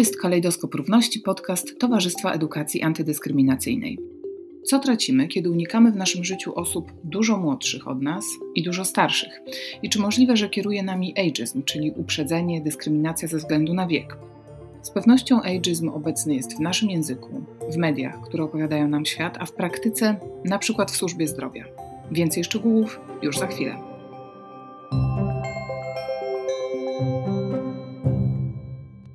jest Kalejdoskop Równości, podcast Towarzystwa Edukacji Antydyskryminacyjnej. Co tracimy, kiedy unikamy w naszym życiu osób dużo młodszych od nas i dużo starszych? I czy możliwe, że kieruje nami ageism, czyli uprzedzenie, dyskryminacja ze względu na wiek? Z pewnością ageism obecny jest w naszym języku, w mediach, które opowiadają nam świat, a w praktyce, na przykład w służbie zdrowia. Więcej szczegółów już za chwilę.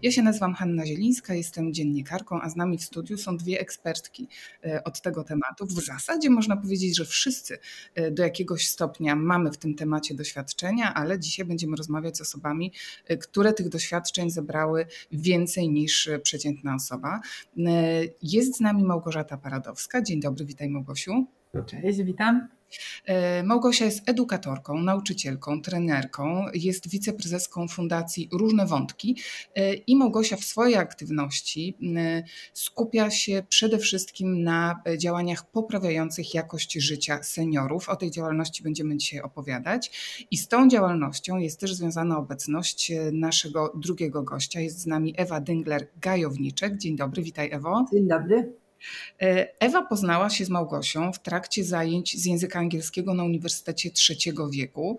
Ja się nazywam Hanna Zielińska, jestem dziennikarką, a z nami w studiu są dwie ekspertki e, od tego tematu. W zasadzie można powiedzieć, że wszyscy e, do jakiegoś stopnia mamy w tym temacie doświadczenia, ale dzisiaj będziemy rozmawiać z osobami, e, które tych doświadczeń zebrały więcej niż przeciętna osoba. Jest z nami Małgorzata Paradowska. Dzień dobry, witaj Małgosiu. Cześć, witam. E, Małgosia jest edukatorką, nauczycielką, trenerką, jest wiceprezeską Fundacji Różne Wątki e, i Małgosia w swojej aktywności skupia się przede wszystkim na działaniach poprawiających jakość życia seniorów. O tej działalności będziemy dzisiaj opowiadać i z tą działalnością jest też związana obecność e, naszego drugiego gościa. Jest z nami Ewa Dyngler-Gajowniczek. Dzień dobry, witaj Ewo. Dzień dobry. E, Ewa poznała się z Małgosią w trakcie zajęć z języka angielskiego na Uniwersytecie trzeciego wieku.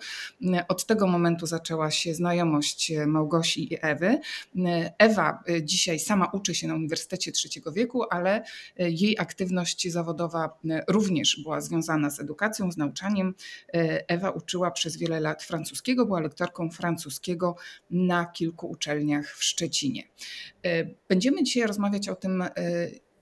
E, od tego momentu zaczęła się znajomość Małgosi i Ewy. E, Ewa dzisiaj sama uczy się na Uniwersytecie trzeciego wieku, ale jej aktywność zawodowa również była związana z edukacją, z nauczaniem. Ewa uczyła przez wiele lat francuskiego, była lektorką francuskiego na kilku uczelniach w Szczecinie. Będziemy dzisiaj rozmawiać o tym,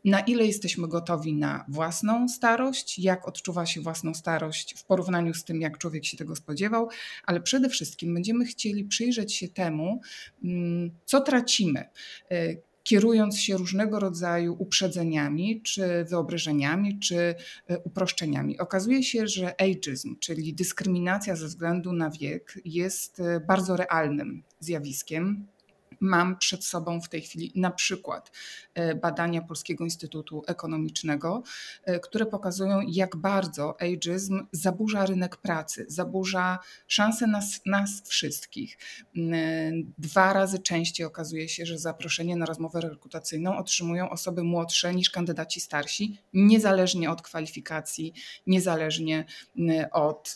na ile jesteśmy gotowi na własną starość, jak odczuwa się własną starość w porównaniu z tym, jak człowiek się tego spodziewał, ale przede wszystkim będziemy chcieli przyjrzeć się temu, mm, co tracimy y, kierując się różnego rodzaju uprzedzeniami, czy wyobrażeniami, czy y, uproszczeniami. Okazuje się, że ageism, czyli dyskryminacja ze względu na wiek, jest y, bardzo realnym zjawiskiem Mam przed sobą w tej chwili na przykład e, badania Polskiego Instytutu Ekonomicznego, e, które pokazują, jak bardzo ageism zaburza rynek pracy, zaburza szanse nas, nas wszystkich. Mm, e, dwa razy częściej okazuje się, że zaproszenie na rozmowę rekrutacyjną otrzymują osoby młodsze niż kandydaci starsi, niezależnie od kwalifikacji, niezależnie mm, od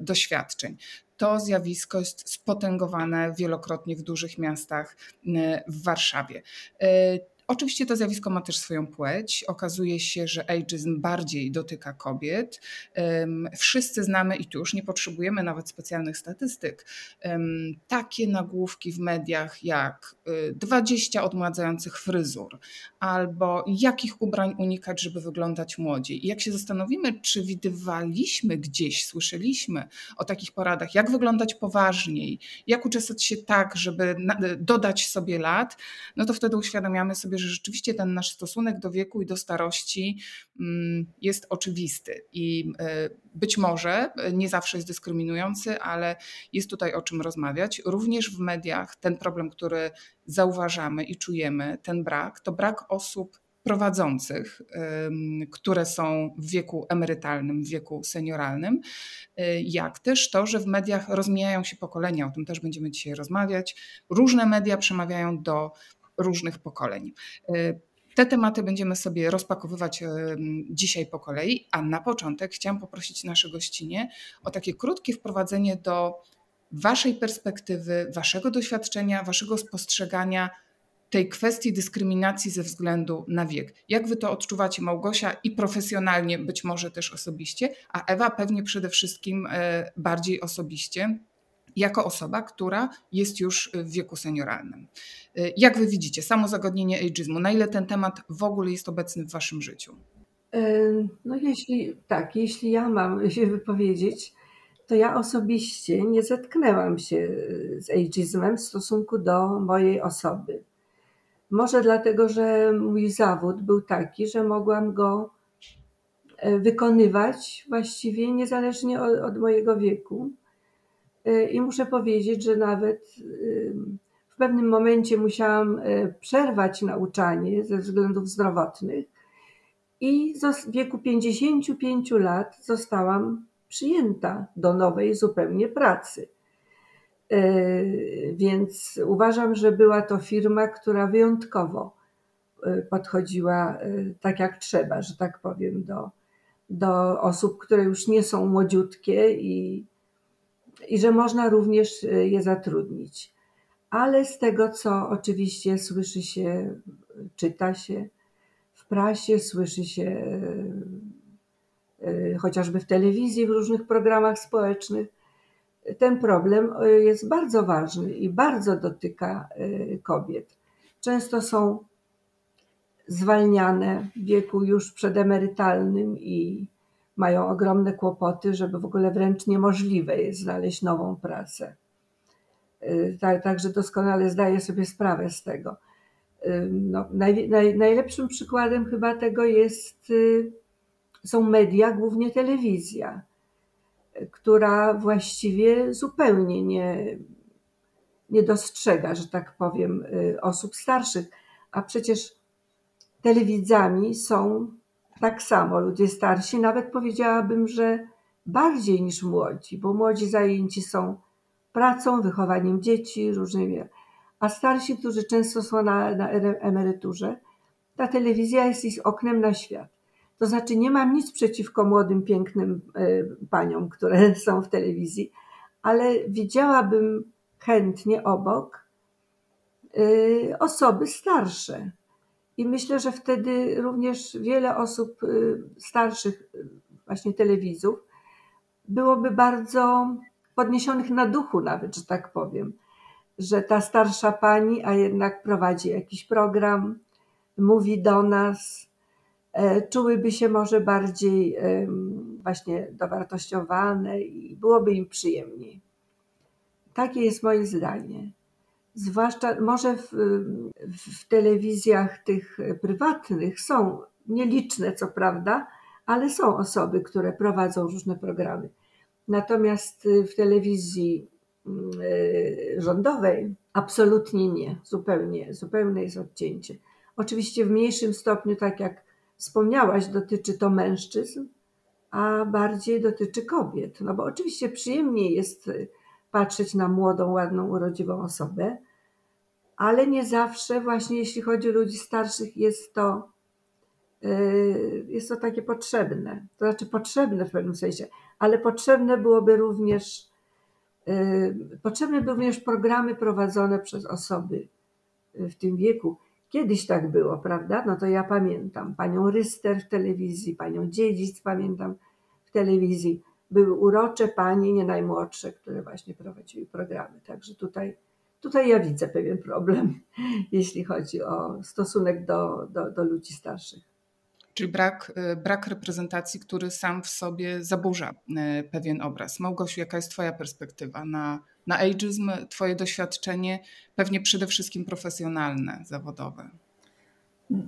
doświadczeń to zjawisko jest spotęgowane wielokrotnie w dużych miastach w Warszawie. Oczywiście to zjawisko ma też swoją płeć. Okazuje się, że ageism bardziej dotyka kobiet. Wszyscy znamy i tu już nie potrzebujemy nawet specjalnych statystyk. Takie nagłówki w mediach jak 20 y, odmładzających fryzur albo jakich ubrań unikać, żeby wyglądać młodziej. I jak się zastanowimy, czy widywaliśmy gdzieś, słyszeliśmy o takich poradach, jak wyglądać poważniej, jak uczestniczyć się tak, żeby dodać sobie lat, no to wtedy uświadamiamy sobie, sobie, że rzeczywiście ten nasz stosunek do wieku i do starości mm, jest oczywisty i e, być może nie zawsze jest dyskryminujący, ale jest tutaj o czym rozmawiać. Również w mediach ten problem, który zauważamy i czujemy, ten brak, to brak osób prowadzących, które są w wieku emerytalnym, w wieku senioralnym, e, jak też to, że w mediach rozmijają się pokolenia, o tym też będziemy dzisiaj rozmawiać. Różne media przemawiają do różnych pokoleń. Y, te tematy będziemy sobie rozpakowywać y, dzisiaj po kolei, a na początek chciałam poprosić nasze gościnie o takie krótkie wprowadzenie do Waszej perspektywy, Waszego doświadczenia, Waszego spostrzegania tej kwestii dyskryminacji ze względu na wiek. Jak Wy to odczuwacie, Małgosia, i profesjonalnie, być może też osobiście, a Ewa pewnie przede wszystkim y, bardziej osobiście, jako osoba, która jest już w wieku senioralnym. Y, jak wy widzicie, samo zagadnienie ageizmu, na ile ten temat w ogóle jest obecny w waszym życiu? No jeśli tak, jeśli ja mam się wypowiedzieć, to ja osobiście nie zetknęłam się z ageizmem w stosunku do mojej osoby. Może dlatego, że mój zawód był taki, że mogłam go e, wykonywać właściwie niezależnie od, od mojego wieku. E, I muszę powiedzieć, że nawet w pewnym momencie musiałam e, przerwać nauczanie ze względów zdrowotnych i w wieku 55 lat zostałam przyjęta do nowej zupełnie pracy. Więc uważam, że była to firma, która wyjątkowo podchodziła tak jak trzeba, że tak powiem, do, do osób, które już nie są młodziutkie i, i że można również je zatrudnić. Ale z tego, co oczywiście słyszy się, czyta się w prasie, słyszy się E, chociażby w telewizji, w różnych programach społecznych. Ten problem jest bardzo ważny i bardzo dotyka kobiet. Często są zwalniane w wieku już przedemerytalnym i mają ogromne kłopoty, żeby w ogóle wręcz niemożliwe jest znaleźć nową pracę. Także doskonale zdaję sobie sprawę z tego. No, naj, naj, najlepszym przykładem chyba tego jest są media, głównie telewizja, która właściwie zupełnie nie, nie dostrzega, że tak powiem, y, osób starszych. A przecież telewidzami są tak samo ludzie starsi, nawet powiedziałabym, że bardziej niż młodzi, bo młodzi zajęci są pracą, wychowaniem dzieci, różnymi. A starsi, którzy często są na, na emeryturze, ta telewizja jest ich oknem na świat. To znaczy, nie mam nic przeciwko młodym, pięknym e, paniom, które są w telewizji, ale widziałabym chętnie obok e, osoby starsze. I myślę, że wtedy również wiele osób e, starszych, właśnie telewizów, byłoby bardzo podniesionych na duchu, nawet, że tak powiem, że ta starsza pani, a jednak prowadzi jakiś program, mówi do nas, E, czułyby się może bardziej właśnie dowartościowane i byłoby im przyjemniej. Takie jest moje zdanie. Zwłaszcza może w, w telewizjach tych prywatnych są nieliczne, co prawda, ale są osoby, które prowadzą różne programy. Natomiast w telewizji e, rządowej absolutnie nie, zupełnie, zupełnie jest odcięcie. Oczywiście w mniejszym stopniu, tak jak wspomniałaś, dotyczy to mężczyzn, a bardziej dotyczy kobiet. No bo oczywiście przyjemniej jest y, patrzeć na młodą, ładną, urodziwą osobę, ale nie zawsze, właśnie jeśli chodzi o ludzi starszych, jest to, y, jest to takie potrzebne. To znaczy potrzebne w pewnym sensie, ale potrzebne byłoby również, y, potrzebne były również programy prowadzone przez osoby w tym wieku, Kiedyś tak było, prawda? No to ja pamiętam panią Ryster w telewizji, panią Dziedzic pamiętam w telewizji. Były urocze panie, nie najmłodsze, które właśnie prowadziły programy. Także tutaj, tutaj ja widzę pewien problem, jeśli chodzi o stosunek do, do, do ludzi starszych. Czyli brak, y, brak reprezentacji, który sam w sobie zaburza y, pewien obraz. Małgosiu, jaka jest Twoja perspektywa na, na ageizm, Twoje doświadczenie, pewnie przede wszystkim profesjonalne, zawodowe?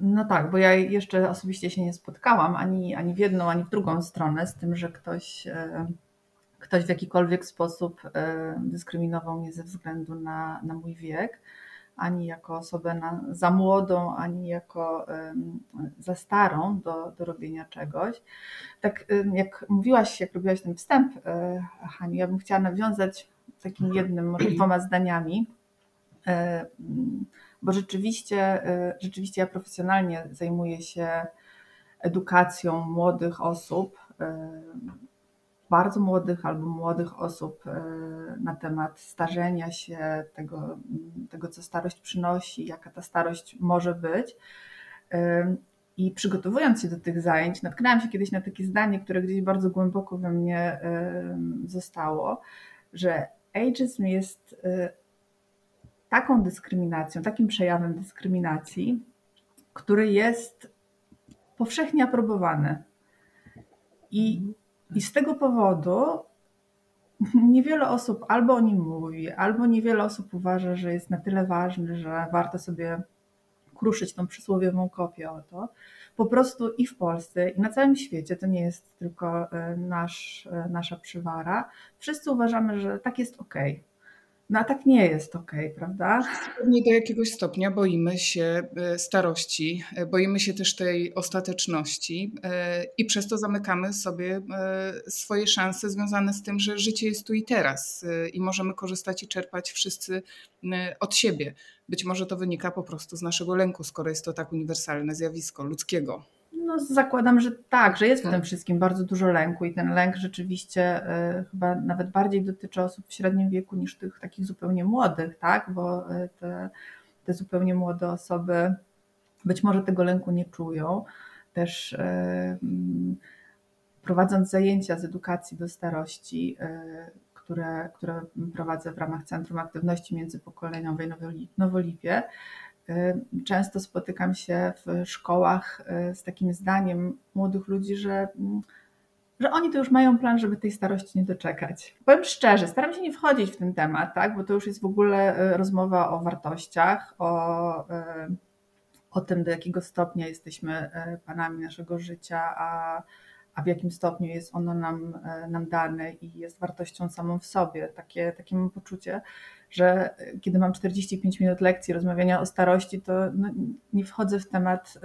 No tak, bo ja jeszcze osobiście się nie spotkałam ani, ani w jedną, ani w drugą stronę z tym, że ktoś, e, ktoś w jakikolwiek sposób e, dyskryminował mnie ze względu na, na mój wiek ani jako osobę na, za młodą, ani jako za starą do, do robienia czegoś. Tak jak mówiłaś, jak robiłaś ten wstęp, e, Haniu, ja bym chciała nawiązać takim jednym, może dwoma zdaniami, bo rzeczywiście, e, rzeczywiście ja profesjonalnie zajmuję się edukacją młodych osób bardzo młodych albo młodych osób e, na temat starzenia się, tego, tego co starość przynosi, jaka ta starość może być. I przygotowując się do tych zajęć, natknęłam się kiedyś na takie zdanie, które gdzieś bardzo głęboko we mnie zostało, że ageism jest taką dyskryminacją, takim przejawem dyskryminacji, który jest powszechnie aprobowany. I i z tego powodu niewiele osób albo o nim mówi, albo niewiele osób uważa, że jest na tyle ważny, że warto sobie kruszyć tą przysłowiową kopię o to. Po prostu i w Polsce, i na całym świecie, to nie jest tylko e, nasz, e, nasza przywara, wszyscy uważamy, że tak jest ok. No a tak nie jest okej, prawda? Pewnie do jakiegoś stopnia boimy się e, starości, e, boimy się też tej ostateczności e, i przez to zamykamy sobie swoje szanse związane z tym, że życie jest tu i teraz i możemy korzystać i czerpać wszyscy od siebie. Być może to wynika po prostu z naszego lęku, skoro jest to tak uniwersalne zjawisko ludzkiego. No, zakładam, że tak, że jest w tym wszystkim bardzo dużo lęku i ten lęk rzeczywiście y, chyba nawet bardziej dotyczy osób w średnim wieku niż tych takich zupełnie młodych, tak? Bo y, te, te zupełnie młode osoby być może tego lęku nie czują. Też y, prowadząc zajęcia z edukacji do starości, które, które prowadzę w ramach Centrum Aktywności Międzypokoleniowej Nowoliwie, Y, często spotykam się w szkołach y, z takim zdaniem młodych ludzi, że, mm, że oni to już mają plan, żeby tej starości nie doczekać. Powiem szczerze, staram się nie wchodzić w ten temat, tak? bo to już jest w ogóle y, rozmowa o wartościach, o, o tym, do jakiego stopnia jesteśmy panami naszego życia, a, a w jakim stopniu jest ono nam, nam dane i jest wartością samą w sobie. Takie, takie mam poczucie, że kiedy mam 45 minut lekcji rozmawiania o starości, to no, nie wchodzę w temat, y,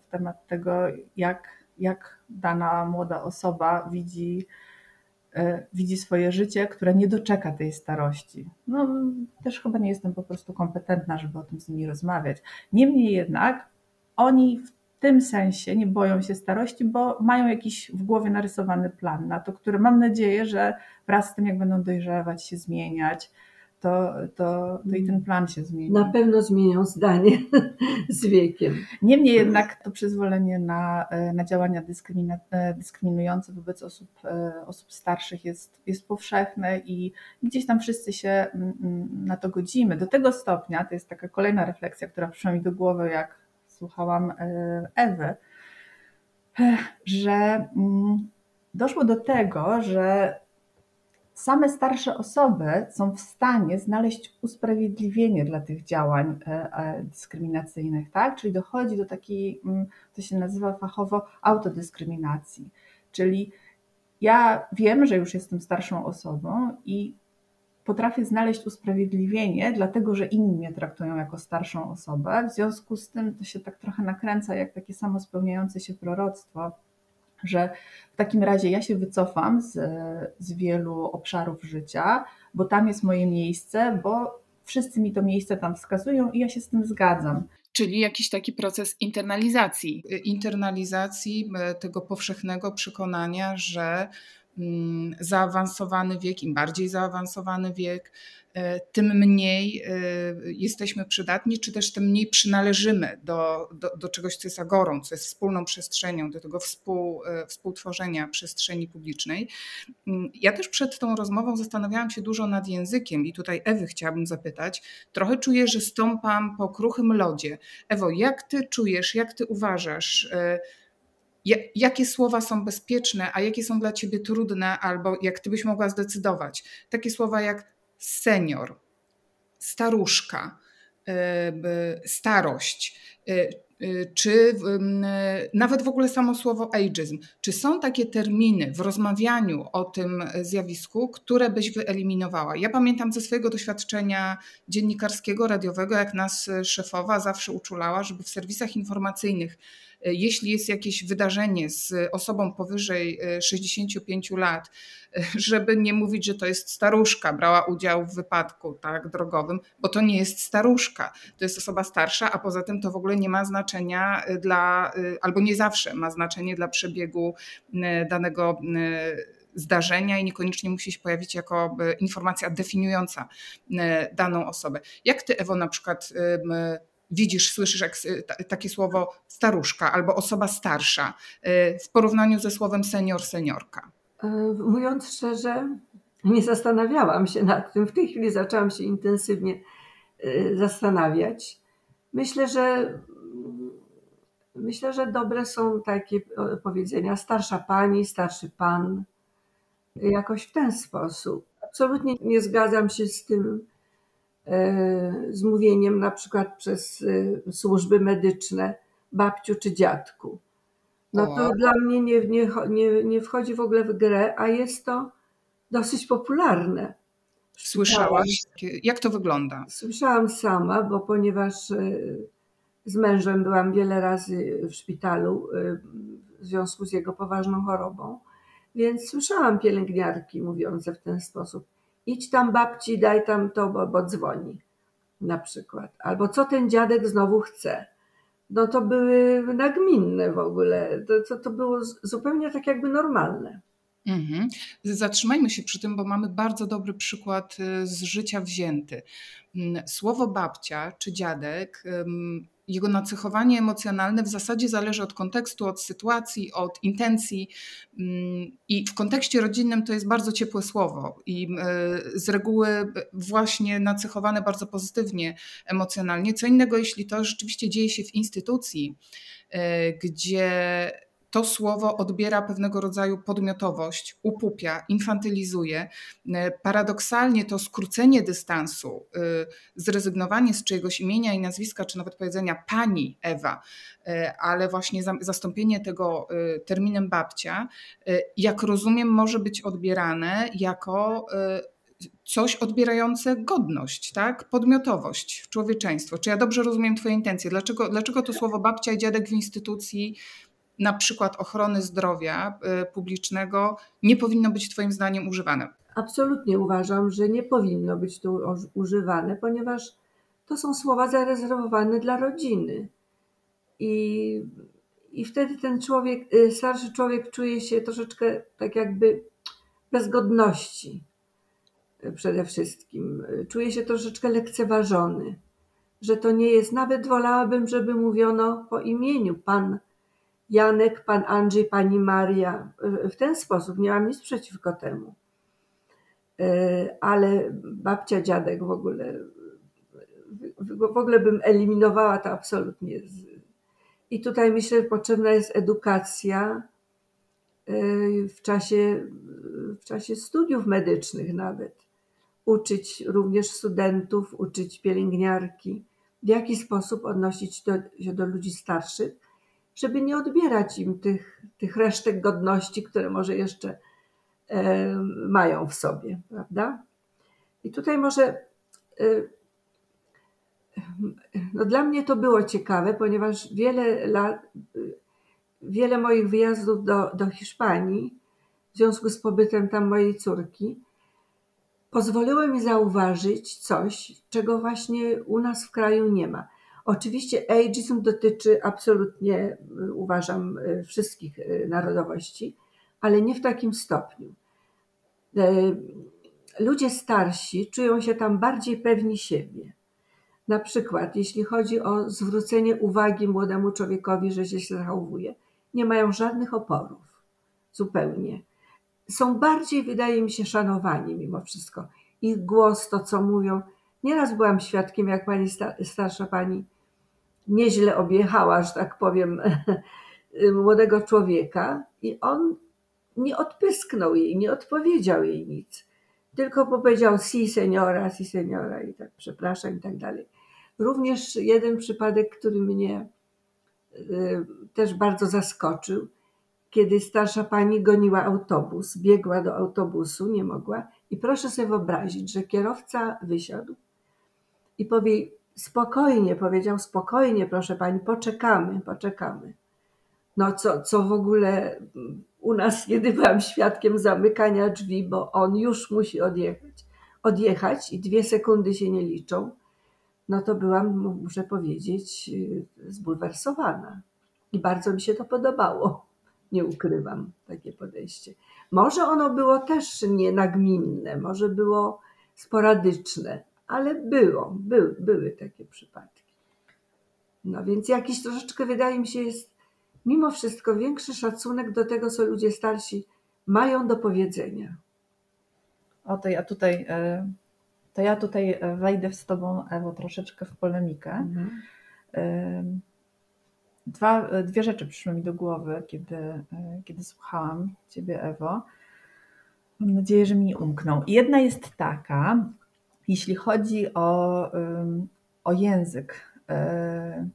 w temat tego, jak, jak dana młoda osoba widzi, y, widzi swoje życie, które nie doczeka tej starości. No, też chyba nie jestem po prostu kompetentna, żeby o tym z nimi rozmawiać. Niemniej jednak oni w tym sensie nie boją się starości, bo mają jakiś w głowie narysowany plan na to, który mam nadzieję, że wraz z tym, jak będą dojrzewać, się zmieniać, to, to, to i ten plan się zmieni. Na pewno zmienią zdanie z wiekiem. Niemniej jednak to przyzwolenie na, na działania dyskryminujące wobec osób, osób starszych jest, jest powszechne i gdzieś tam wszyscy się mm, mm, na to godzimy. Do tego stopnia, to jest taka kolejna refleksja, która przyszła mi do głowy, jak słuchałam e, Ewy, e, że mm, doszło do tego, że same starsze osoby są w stanie znaleźć usprawiedliwienie dla tych działań e, dyskryminacyjnych, tak? Czyli dochodzi do takiej, mm, to się nazywa fachowo autodyskryminacji. Czyli ja wiem, że już jestem starszą osobą i potrafię znaleźć usprawiedliwienie, dlatego że inni mnie traktują jako starszą osobę. W związku z tym to się tak trochę nakręca jak takie samo spełniające się proroctwo że w takim razie ja się wycofam z, z wielu obszarów życia, bo tam jest moje miejsce, bo wszyscy mi to miejsce tam wskazują i ja się z tym zgadzam. Czyli jakiś taki proces internalizacji. Internalizacji e, tego powszechnego przekonania, że zaawansowany wiek, im bardziej zaawansowany wiek, E, tym mniej e, jesteśmy przydatni, czy też tym mniej przynależymy do, do, do czegoś, co jest agorą, co jest wspólną przestrzenią, do tego współ, e, współtworzenia przestrzeni publicznej. Mm, ja też przed tą rozmową zastanawiałam się dużo nad językiem i tutaj Ewy chciałabym zapytać. Trochę czuję, że stąpam po kruchym lodzie. Ewo, jak ty czujesz, jak ty uważasz, jakie słowa są bezpieczne, a jakie są dla ciebie trudne, albo jak ty byś mogła zdecydować? Takie słowa jak senior, staruszka, e, starość, e, e, czy nawet w ogóle samo słowo ageism. Czy są takie terminy w rozmawianiu o tym zjawisku, które byś wyeliminowała? Ja pamiętam ze swojego doświadczenia dziennikarskiego, radiowego, jak nas szefowa zawsze uczulała, żeby w serwisach informacyjnych jeśli jest jakieś wydarzenie z osobą powyżej 65 lat, żeby nie mówić, że to jest staruszka, brała udział w wypadku tak, drogowym, bo to nie jest staruszka, to jest osoba starsza, a poza tym to w ogóle nie ma znaczenia dla, albo nie zawsze ma znaczenie dla przebiegu danego zdarzenia i niekoniecznie musi się pojawić jako informacja definiująca daną osobę. Jak ty, Ewo, na przykład widzisz, słyszysz jak, takie słowo staruszka albo osoba starsza w porównaniu ze słowem senior, seniorka? E, mówiąc szczerze, nie zastanawiałam się nad tym. W tej chwili zaczęłam się intensywnie e, zastanawiać. Myślę, że myślę, że dobre są takie powiedzenia starsza pani, starszy pan, jakoś w ten sposób. Absolutnie nie zgadzam się z tym z mówieniem na przykład przez służby medyczne babciu czy dziadku. No to dla mnie nie, nie, nie, nie wchodzi w ogóle w grę, a jest to dosyć popularne. Słyszałaś? Jak to wygląda? Słyszałam sama, bo ponieważ y, z mężem byłam wiele razy w szpitalu y, w związku z jego poważną chorobą, więc słyszałam pielęgniarki mówiące w ten sposób: idź tam babci, daj tam to, bo, bo dzwoni na przykład. Albo co ten dziadek znowu chce. No to były nagminne w ogóle. To, to, to było zupełnie tak jakby normalne. Mhm. Zatrzymajmy się przy tym, bo mamy bardzo dobry przykład y, z życia wzięty. Mm, słowo babcia czy dziadek, jego nacechowanie emocjonalne w zasadzie zależy od kontekstu, od sytuacji, od intencji. I w kontekście rodzinnym to jest bardzo ciepłe słowo i y, z reguły właśnie nacechowane bardzo pozytywnie emocjonalnie. Co innego, jeśli to rzeczywiście dzieje się w instytucji, y, gdzie to słowo odbiera pewnego rodzaju podmiotowość, upupia, infantylizuje. Paradoksalnie to skrócenie dystansu, e, zrezygnowanie z czyjegoś imienia i nazwiska, czy nawet powiedzenia pani Ewa, e, ale właśnie zastąpienie tego terminem babcia, jak rozumiem, może być odbierane jako coś odbierające godność, tak? podmiotowość, człowieczeństwo. Czy ja dobrze rozumiem Twoje intencje? Dlaczego, dlaczego to słowo babcia i dziadek w instytucji na przykład ochrony zdrowia y, publicznego nie powinno być Twoim zdaniem używane? Absolutnie uważam, że nie powinno być tu używane, ponieważ to są słowa zarezerwowane dla rodziny. I, i wtedy ten człowiek, y, starszy człowiek czuje się troszeczkę tak jakby bez godności y, przede wszystkim. Czuje się troszeczkę lekceważony, że to nie jest, nawet wolałabym, żeby mówiono po imieniu pan Janek, pan Andrzej, pani Maria. W ten sposób nie mam nic przeciwko temu. E, ale babcia, dziadek w ogóle, w ogóle bym eliminowała to absolutnie. I tutaj myślę, że potrzebna jest edukacja e, w czasie, w czasie studiów medycznych nawet. Uczyć również studentów, uczyć pielęgniarki, w jaki sposób odnosić się do ludzi starszych, żeby nie odbierać im tych, tych resztek godności, które może jeszcze e, mają w sobie, prawda? I tutaj może e, no dla mnie to było ciekawe, ponieważ wiele lat, wiele moich wyjazdów do, do Hiszpanii w związku z pobytem tam mojej córki pozwoliły mi zauważyć coś, czego właśnie u nas w kraju nie ma. Oczywiście ageism dotyczy absolutnie, y, uważam, y, wszystkich y, narodowości, ale nie w takim stopniu. Ludzie starsi czują się tam bardziej pewni siebie. Na przykład, jeśli chodzi o zwrócenie uwagi młodemu człowiekowi, że się zachowuje, nie mają żadnych oporów. Zupełnie. Są bardziej, wydaje mi się, szanowani mimo wszystko. Ich głos, to co mówią. Nieraz byłam świadkiem, jak pani starsza pani nieźle objechała, że tak powiem, młodego człowieka i on nie odpysknął jej, nie odpowiedział jej nic. Tylko powiedział si seniora, si seniora i tak przepraszam i tak dalej. Również jeden przypadek, który mnie y, też bardzo zaskoczył, kiedy starsza pani goniła autobus, biegła do autobusu, nie mogła i proszę sobie wyobrazić, że kierowca wysiadł i powie Spokojnie, powiedział, spokojnie, proszę pani, poczekamy, poczekamy. No co, co w ogóle u nas, kiedy byłam świadkiem zamykania drzwi, bo on już musi odjechać, odjechać i dwie sekundy się nie liczą, no to byłam, muszę powiedzieć, zbulwersowana. I bardzo mi się to podobało. Nie ukrywam takie podejście. Może ono było też nienagminne, może było sporadyczne, ale było, by, były takie przypadki. No więc jakiś troszeczkę wydaje mi się jest mimo wszystko większy szacunek do tego, co ludzie starsi mają do powiedzenia. O to ja tutaj, e, to ja tutaj e, wejdę z Tobą, Ewo, troszeczkę w polemikę. Mhm. E, dwa, dwie rzeczy przyszły mi do głowy, kiedy, kiedy słuchałam Ciebie, Ewo. Mam nadzieję, że mi nie umkną. Jedna jest taka, jeśli chodzi o, o język, e,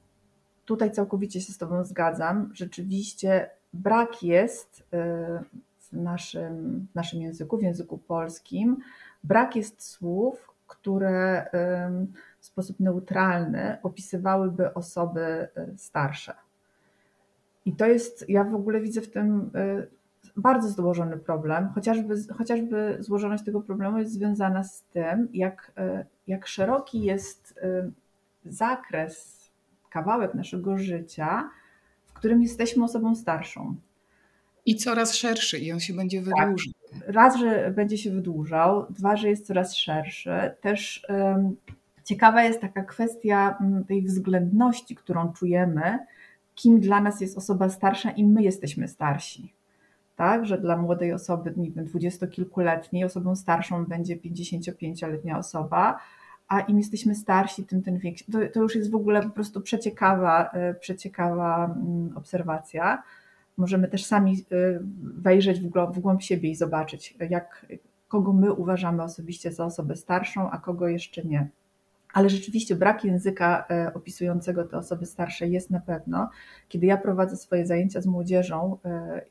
tutaj całkowicie się z Tobą zgadzam. Rzeczywiście brak jest e, w naszym, w naszym języku, w języku polskim, brak jest słów, które w sposób neutralny opisywałyby osoby starsze. I to jest, ja w ogóle widzę w tym bardzo złożony problem, chociażby, chociażby złożoność tego problemu jest związana z tym, jak, jak szeroki jest zakres, kawałek naszego życia, w którym jesteśmy osobą starszą. I coraz szerszy, i on się będzie tak. wydłużał. Tak. Raz, że będzie się wydłużał, dwa, że jest coraz szerszy. Też um, ciekawa jest taka kwestia tej względności, którą czujemy, kim dla nas jest osoba starsza i my jesteśmy starsi. Tak, że dla młodej osoby, nie wiem, dwudziestokilkuletniej, osobą starszą będzie 55-letnia osoba, a im jesteśmy starsi, tym ten wiek. To, to już jest w ogóle po prostu przeciekawa, e, przeciekawa mm, obserwacja. Możemy też sami e, wejrzeć w głąb, w głąb siebie i zobaczyć, jak, kogo my uważamy osobiście za osobę starszą, a kogo jeszcze nie. Ale rzeczywiście brak języka e, opisującego te osoby starsze jest na pewno. Kiedy ja prowadzę swoje zajęcia z młodzieżą,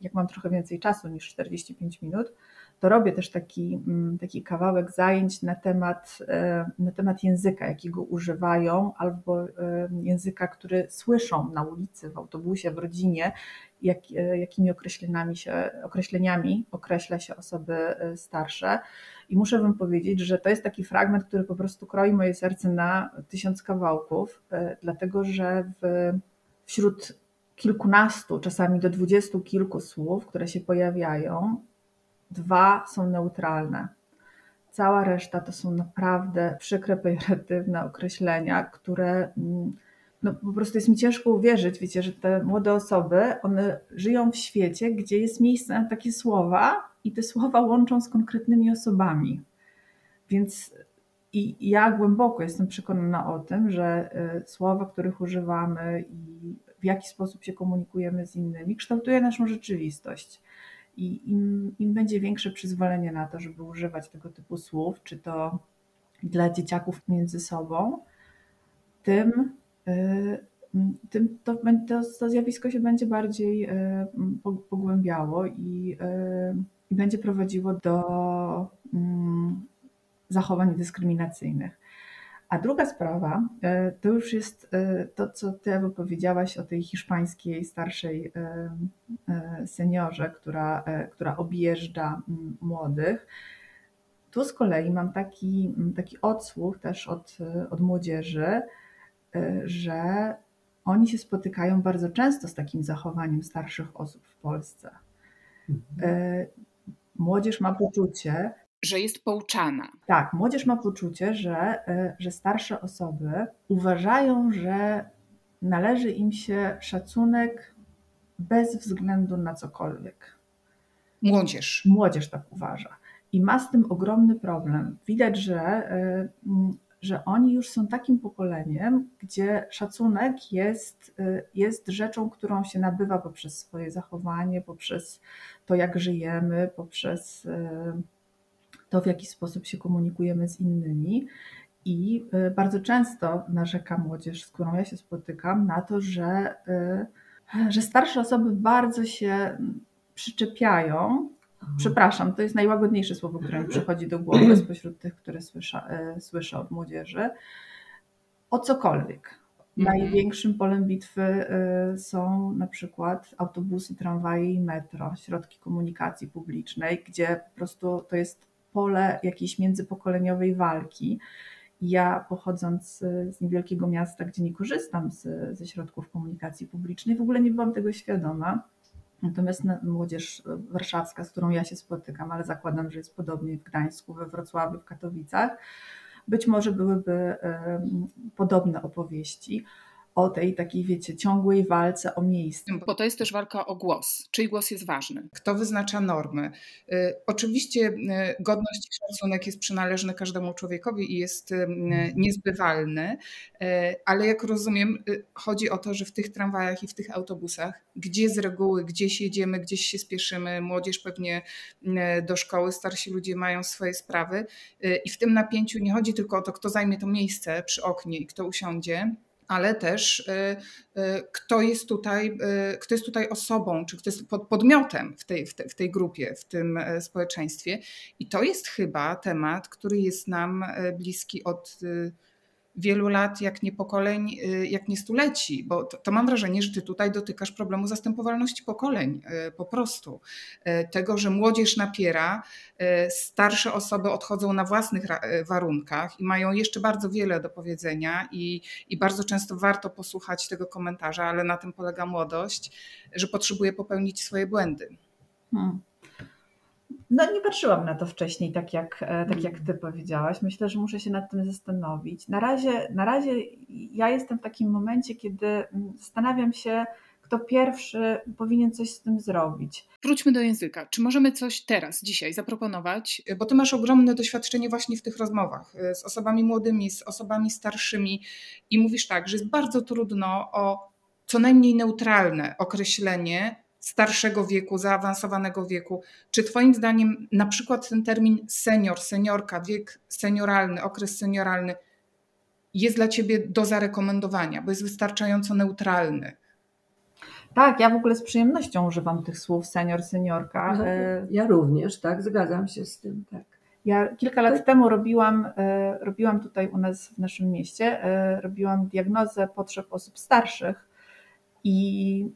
jak mam trochę więcej czasu niż 45 minut, to robię też taki, mm, taki kawałek zajęć na temat, e, na temat języka, jakiego używają, albo e, języka, który słyszą na ulicy, w autobusie, w rodzinie, jak, e, jakimi określeniami, się, określeniami określa się osoby starsze. I muszę Wam powiedzieć, że to jest taki fragment, który po prostu kroi moje serce na tysiąc kawałków, dlatego że w, wśród kilkunastu, czasami do dwudziestu kilku słów, które się pojawiają, dwa są neutralne. Cała reszta to są naprawdę przykre, pejoratywne określenia, które mm, no, po prostu jest mi ciężko uwierzyć, wiecie, że te młode osoby, one żyją w świecie, gdzie jest miejsce na takie słowa i te słowa łączą z konkretnymi osobami. Więc i ja głęboko jestem przekonana o tym, że y, słowa, których używamy i w jaki sposób się komunikujemy z innymi, kształtuje naszą rzeczywistość. I im, im będzie większe przyzwolenie na to, żeby używać tego typu słów, czy to dla dzieciaków między sobą, tym, y, tym to, to, to zjawisko się będzie bardziej y, pogłębiało i, y, i będzie prowadziło do mm, zachowań dyskryminacyjnych. A druga sprawa e, to już jest e, to, co ty Ewo powiedziałaś o tej hiszpańskiej starszej e, seniorze, która, która objeżdża młodych. Tu z kolei mam taki, taki odsłuch też od, od młodzieży, że oni się spotykają bardzo często z takim zachowaniem starszych osób w Polsce. Mhm. Młodzież ma poczucie, że jest pouczana. Tak, młodzież ma poczucie, że, e, że starsze osoby uważają, że należy im się szacunek bez względu na cokolwiek. Młodzież. Młodzież tak uważa. I ma z tym ogromny problem. Widać, że, e, że oni już są takim pokoleniem, gdzie szacunek jest, e, jest rzeczą, którą się nabywa poprzez swoje zachowanie, poprzez to, jak żyjemy, poprzez to, w jaki sposób się komunikujemy z innymi. I y, bardzo często narzeka młodzież, z którą ja się spotykam, na to, że, y, że starsze osoby bardzo się przyczepiają. Mhm. Przepraszam, to jest najłagodniejsze słowo, które mi przychodzi do głowy spośród tych, które słyszę, y, słyszę od młodzieży. O cokolwiek. Mhm. Największym polem bitwy są na przykład autobusy, tramwaje i metro, środki komunikacji publicznej, gdzie po prostu to jest pole jakiejś międzypokoleniowej walki. Ja pochodząc z niewielkiego miasta, gdzie nie korzystam z, ze środków komunikacji publicznej, w ogóle nie byłam tego świadoma. Natomiast młodzież warszawska, z którą ja się spotykam, ale zakładam, że jest podobnie w Gdańsku, we Wrocławiu, w Katowicach, być może byłyby podobne opowieści o tej takiej, wiecie, ciągłej walce o miejsce. Bo to jest też walka o głos. Czyj głos jest ważny? Kto wyznacza normy? Y, oczywiście y, godność i szacunek jest przynależny każdemu człowiekowi i jest y, niezbywalny, ale jak rozumiem, chodzi o to, że w tych tramwajach i w tych autobusach, gdzie z reguły, gdzieś jedziemy, gdzieś się spieszymy, młodzież pewnie do szkoły, starsi ludzie mają swoje sprawy i w tym napięciu nie chodzi tylko o to, kto zajmie to miejsce przy oknie i kto usiądzie, ale też kto jest tutaj, kto jest tutaj osobą, czy kto jest podmiotem w tej, w, tej, w tej grupie, w tym społeczeństwie. I to jest chyba temat, który jest nam bliski od wielu lat, jak nie pokoleń, y, jak nie stuleci, bo to, to, mam wrażenie, że ty tutaj dotykasz problemu zastępowalności pokoleń y, po prostu. Y, tego, że młodzież napiera, starsze osoby odchodzą na własnych warunkach i mają jeszcze bardzo wiele do powiedzenia i, i bardzo często warto posłuchać tego komentarza, ale na tym polega młodość, że potrzebuje popełnić swoje błędy. Hmm. No nie patrzyłam na to wcześniej, tak jak, e, tak jak ty powiedziałaś. Myślę, że muszę się nad tym zastanowić. Na razie, na razie ja jestem w takim momencie, kiedy mm, zastanawiam się, kto pierwszy powinien coś z tym zrobić. Wróćmy do języka. Czy możemy coś teraz, dzisiaj zaproponować? Bo ty masz ogromne doświadczenie właśnie w tych rozmowach e, z osobami młodymi, z osobami starszymi i mówisz tak, że jest bardzo trudno o co najmniej neutralne określenie starszego wieku, zaawansowanego wieku. Czy Twoim zdaniem na przykład ten termin senior, seniorka, wiek senioralny, okres senioralny jest dla Ciebie do zarekomendowania, bo jest wystarczająco neutralny? Tak, ja w ogóle z przyjemnością używam tych słów senior, seniorka. No, ja również, tak, zgadzam się z tym, tak. Ja kilka lat tak. temu robiłam, e, robiłam tutaj u nas w naszym mieście, e, robiłam diagnozę potrzeb osób starszych i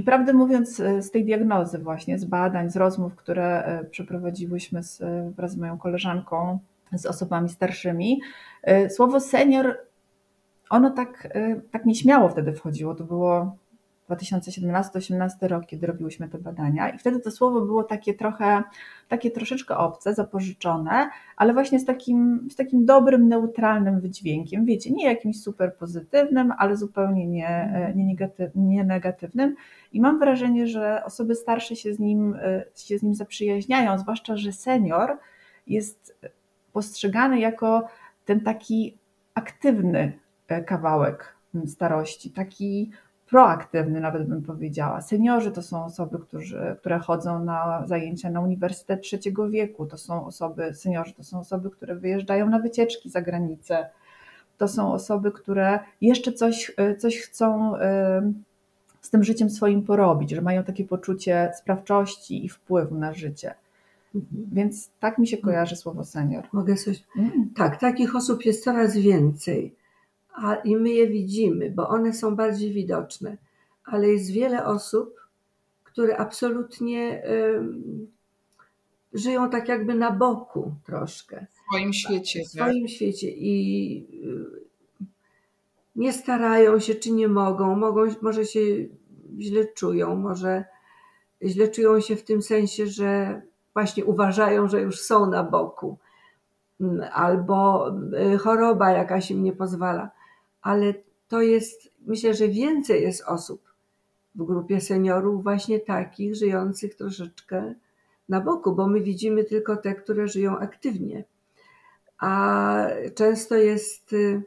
i prawdę mówiąc, e, z tej diagnozy, właśnie z badań, z rozmów, które e, przeprowadziłyśmy z, e, wraz z moją koleżanką, z osobami starszymi, słowo senior, ono tak, tak nieśmiało wtedy wchodziło. To było 2017-2018 rok, kiedy robiłyśmy te badania. I wtedy to słowo było takie trochę, takie troszeczkę obce, zapożyczone, ale właśnie z takim, z takim dobrym, neutralnym wydźwiękiem, wiecie, nie jakimś super pozytywnym, ale zupełnie nie, nie, negatyw, nie negatywnym. I mam wrażenie, że osoby starsze się z nim, się z nim zaprzyjaźniają, zwłaszcza, że senior jest postrzegany jako ten taki aktywny kawałek starości, taki proaktywny, nawet bym powiedziała. Seniorzy to są osoby, którzy, które chodzą na zajęcia na Uniwersytet Trzeciego Wieku, to są osoby, seniorzy to są osoby, które wyjeżdżają na wycieczki za granicę, to są osoby, które jeszcze coś, coś chcą z tym życiem swoim porobić, że mają takie poczucie sprawczości i wpływu na życie. Mhm. Więc tak mi się kojarzy słowo senior. Mogę coś. Mm. Tak, takich osób jest coraz więcej a, i my je widzimy, bo one są bardziej widoczne. Ale jest wiele osób, które absolutnie y, żyją tak jakby na boku troszkę. W swoim świecie. W swoim tak? świecie i y, nie starają się, czy nie mogą, mogą, może się źle czują, może źle czują się w tym sensie, że właśnie uważają, że już są na boku, mm, albo y, choroba jakaś im nie pozwala ale to jest, myślę, że więcej jest osób w grupie seniorów, właśnie takich, żyjących troszeczkę na boku, bo my widzimy tylko te, które żyją aktywnie. A często jest y,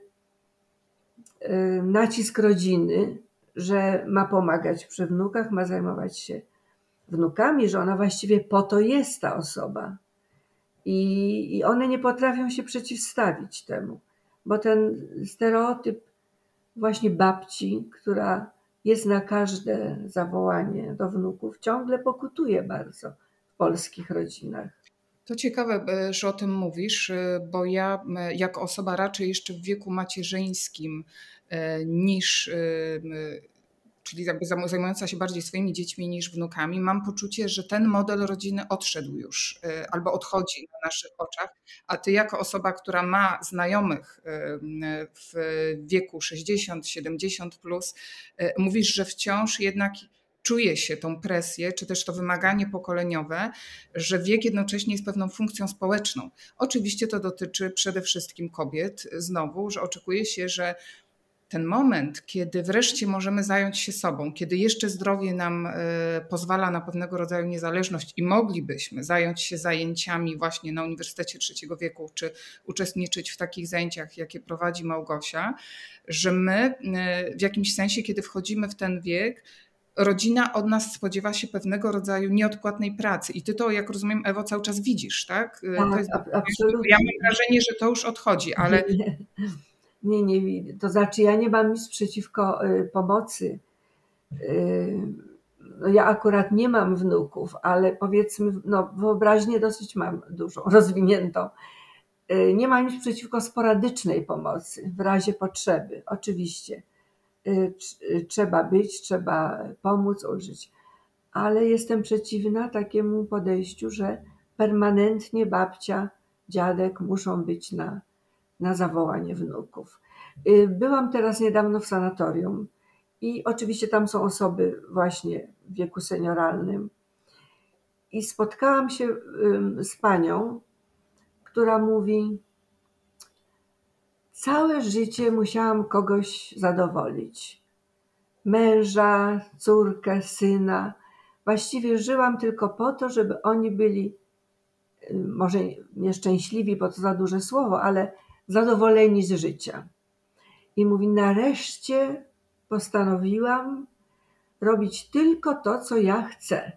y, nacisk rodziny, że ma pomagać przy wnukach, ma zajmować się wnukami, że ona właściwie po to jest ta osoba. I, i one nie potrafią się przeciwstawić temu bo ten stereotyp właśnie babci, która jest na każde zawołanie do wnuków, ciągle pokutuje bardzo w polskich rodzinach. To ciekawe, e, że o tym mówisz, e, bo ja jako osoba raczej jeszcze w wieku macierzyńskim e, niż czyli jakby zajmująca się bardziej swoimi dziećmi niż wnukami, mam poczucie, że ten model rodziny odszedł już y, albo odchodzi na naszych oczach, a ty jako osoba, która ma znajomych y, w wieku 60-70 plus, y, mówisz, że wciąż jednak czuje się tą presję, czy też to wymaganie pokoleniowe, że wiek jednocześnie jest pewną funkcją społeczną. Oczywiście to dotyczy przede wszystkim kobiet, znowu, że oczekuje się, że ten moment, kiedy wreszcie możemy zająć się sobą, kiedy jeszcze zdrowie nam e, pozwala na pewnego rodzaju niezależność i moglibyśmy zająć się zajęciami właśnie na Uniwersytecie Trzeciego Wieku, czy uczestniczyć w takich zajęciach, jakie prowadzi Małgosia, że my e, w jakimś sensie, kiedy wchodzimy w ten wiek, rodzina od nas spodziewa się pewnego rodzaju nieodpłatnej pracy. I ty to, jak rozumiem, Ewo, cały czas widzisz, tak? tak to jest, absolutnie. Ja mam wrażenie, że to już odchodzi, ale. Nie, nie. To znaczy, ja nie mam nic przeciwko y, pomocy. Y, no ja akurat nie mam wnuków, ale powiedzmy, no wyobraźnię dosyć mam dużą, rozwiniętą. Y, nie mam nic przeciwko sporadycznej pomocy w razie potrzeby, oczywiście. Tr- Trzeba być, trzeba pomóc, ulżyć. Ale jestem przeciwna takiemu podejściu, że permanentnie babcia, dziadek muszą być na, na zawołanie wnuków. Y, Byłam teraz niedawno w sanatorium i oczywiście tam są osoby właśnie w wieku senioralnym. I spotkałam się z panią, która mówi: Całe życie musiałam kogoś zadowolić. Męża, córkę, syna. Właściwie żyłam tylko po to, żeby oni byli, y, może nieszczęśliwi, bo to za duże słowo, ale zadowoleni z życia. I mówi: Nareszcie postanowiłam robić tylko to, co ja chcę.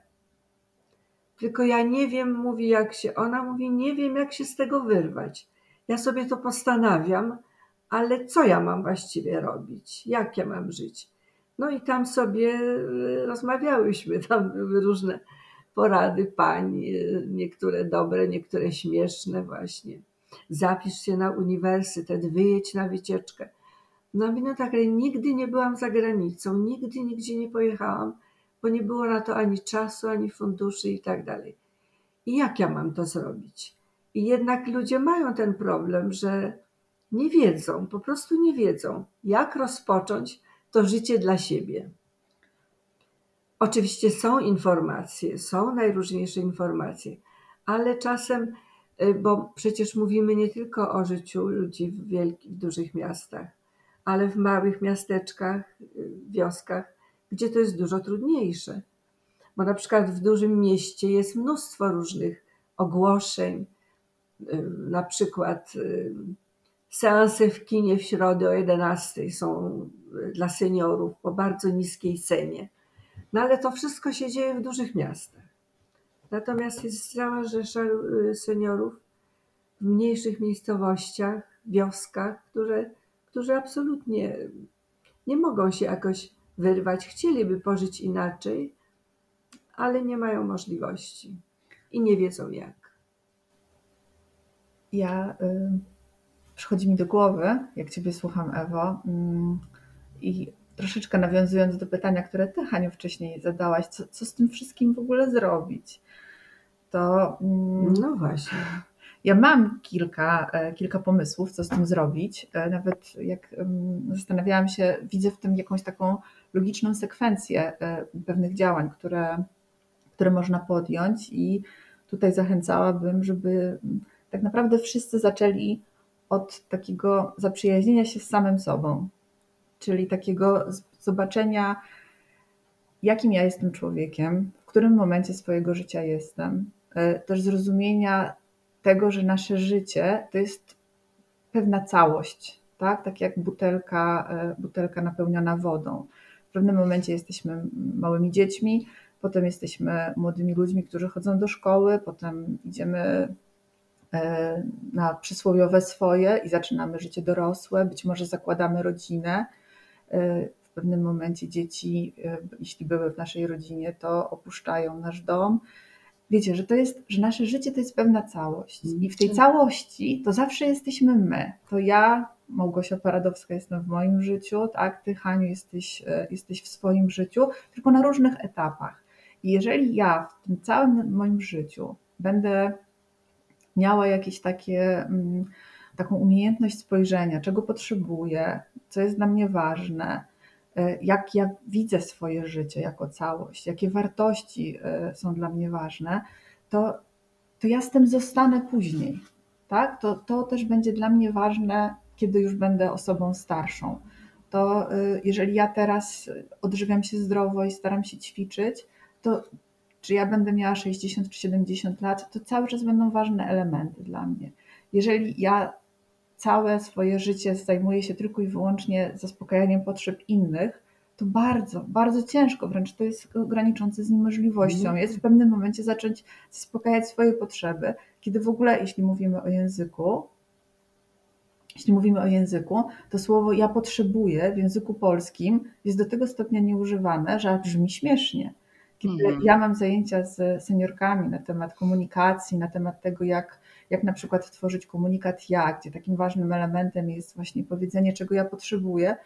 Tylko ja nie wiem, mówi, jak się, ona mówi, nie wiem, jak się z tego wyrwać. Ja sobie to postanawiam, ale co ja mam właściwie robić? Jak ja mam żyć? No i tam sobie y, rozmawiałyśmy, tam były różne porady pań, y, niektóre dobre, niektóre śmieszne właśnie. Zapisz się na uniwersytet, wyjedź na wycieczkę. No i no tak, ale nigdy nie byłam za granicą, nigdy nigdzie nie pojechałam, bo nie było na to ani czasu, ani funduszy i tak dalej. I jak ja mam to zrobić? I jednak ludzie mają ten problem, że nie wiedzą, po prostu nie wiedzą, jak rozpocząć to życie dla siebie. Oczywiście są informacje, są najróżniejsze informacje, ale czasem, bo przecież mówimy nie tylko o życiu ludzi w wielkich, dużych miastach, ale w małych miasteczkach, y, wioskach, gdzie to jest dużo trudniejsze. Bo na przykład w dużym mieście jest mnóstwo różnych ogłoszeń, y, na przykład y, seanse w kinie w środę o 11 są y, dla seniorów po bardzo niskiej cenie. No ale to wszystko się dzieje w dużych miastach. Natomiast jest cała rzesza y, seniorów w mniejszych miejscowościach, wioskach, które, którzy absolutnie nie mogą się jakoś wyrwać. Chcieliby pożyć inaczej, ale nie mają możliwości i nie wiedzą jak. Ja y, przychodzi mi do głowy, jak Ciebie słucham, Ewo, mm, i troszeczkę nawiązując do pytania, które Ty, Haniu, wcześniej zadałaś, co, co z tym wszystkim w ogóle zrobić, to mm, No właśnie. ja mam kilka, e, kilka pomysłów, co z tym zrobić. E, Nawet jak zastanawiałam się, widzę w tym jakąś taką logiczną sekwencję e, pewnych działań, które, które można podjąć, i tutaj zachęcałabym, żeby mm, tak naprawdę wszyscy zaczęli od takiego zaprzyjaźnienia się z samym sobą, czyli takiego zobaczenia, jakim ja jestem człowiekiem, w którym momencie swojego życia jestem, e, też zrozumienia tego, że nasze życie to jest pewna całość, tak? Tak jak butelka, e, butelka napełniona wodą. W pewnym momencie jesteśmy małymi dziećmi, potem jesteśmy młodymi ludźmi, którzy chodzą do szkoły, potem idziemy e, na przysłowiowe swoje i zaczynamy życie dorosłe, być może zakładamy rodzinę. E, W pewnym momencie dzieci, e, jeśli były w naszej rodzinie, to opuszczają nasz dom. Wiecie, że to jest, że nasze życie to jest pewna całość. I w tej całości to zawsze jesteśmy my. To ja, Małgosia Paradowska, jestem w moim życiu, tak? Ty, Haniu, jesteś, e, jesteś w swoim życiu, tylko na różnych etapach. I jeżeli ja w tym całym moim życiu będę miała jakieś takie, mm, taką umiejętność spojrzenia, czego potrzebuję, co jest dla mnie ważne, e, jak ja widzę swoje życie jako całość, jakie wartości e, są dla mnie ważne, to, to ja z tym zostanę później. Tak? To, to też będzie dla mnie ważne, kiedy już będę osobą starszą. To e, jeżeli ja teraz odżywiam się zdrowo i staram się ćwiczyć, to czy ja będę miała 60 czy 70 lat, to cały czas będą ważne elementy dla mnie. Jeżeli ja całe swoje życie zajmuję się tylko i wyłącznie zaspokajaniem potrzeb innych, to bardzo, bardzo ciężko, wręcz to jest graniczące z niemożliwością. Mhm. Jest w pewnym momencie zacząć zaspokajać swoje potrzeby, kiedy w ogóle, jeśli mówimy o języku, jeśli mówimy o języku, to słowo ja potrzebuję w języku polskim jest do tego stopnia nieużywane, że brzmi śmiesznie. Kiedy Mhm. ja mam zajęcia z seniorkami na temat komunikacji, na temat tego, jak, jak na przykład tworzyć komunikat ja, gdzie takim ważnym elementem jest właśnie powiedzenie, czego ja potrzebuję,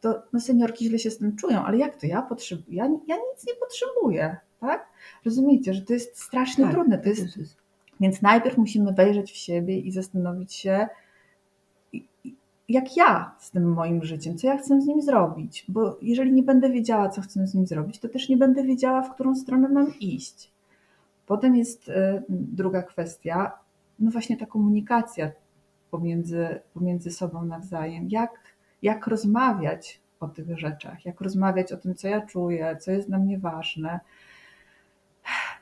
to no, seniorki źle się z tym czują, ale jak to ja potrzebuję? Ja, ja nic nie potrzebuję, tak? Rozumiecie, że to jest strasznie Tak, trudne. To jest, to jest- więc najpierw musimy wejrzeć w siebie i zastanowić się, jak ja z tym moim życiem, co ja chcę z nim zrobić. Bo jeżeli nie będę wiedziała, co chcę z nim zrobić, to też nie będę wiedziała, w którą stronę mam iść. Potem jest e, druga kwestia, no właśnie ta komunikacja pomiędzy, pomiędzy sobą nawzajem. Jak, jak rozmawiać o tych rzeczach, jak rozmawiać o tym, co ja czuję, co jest dla mnie ważne.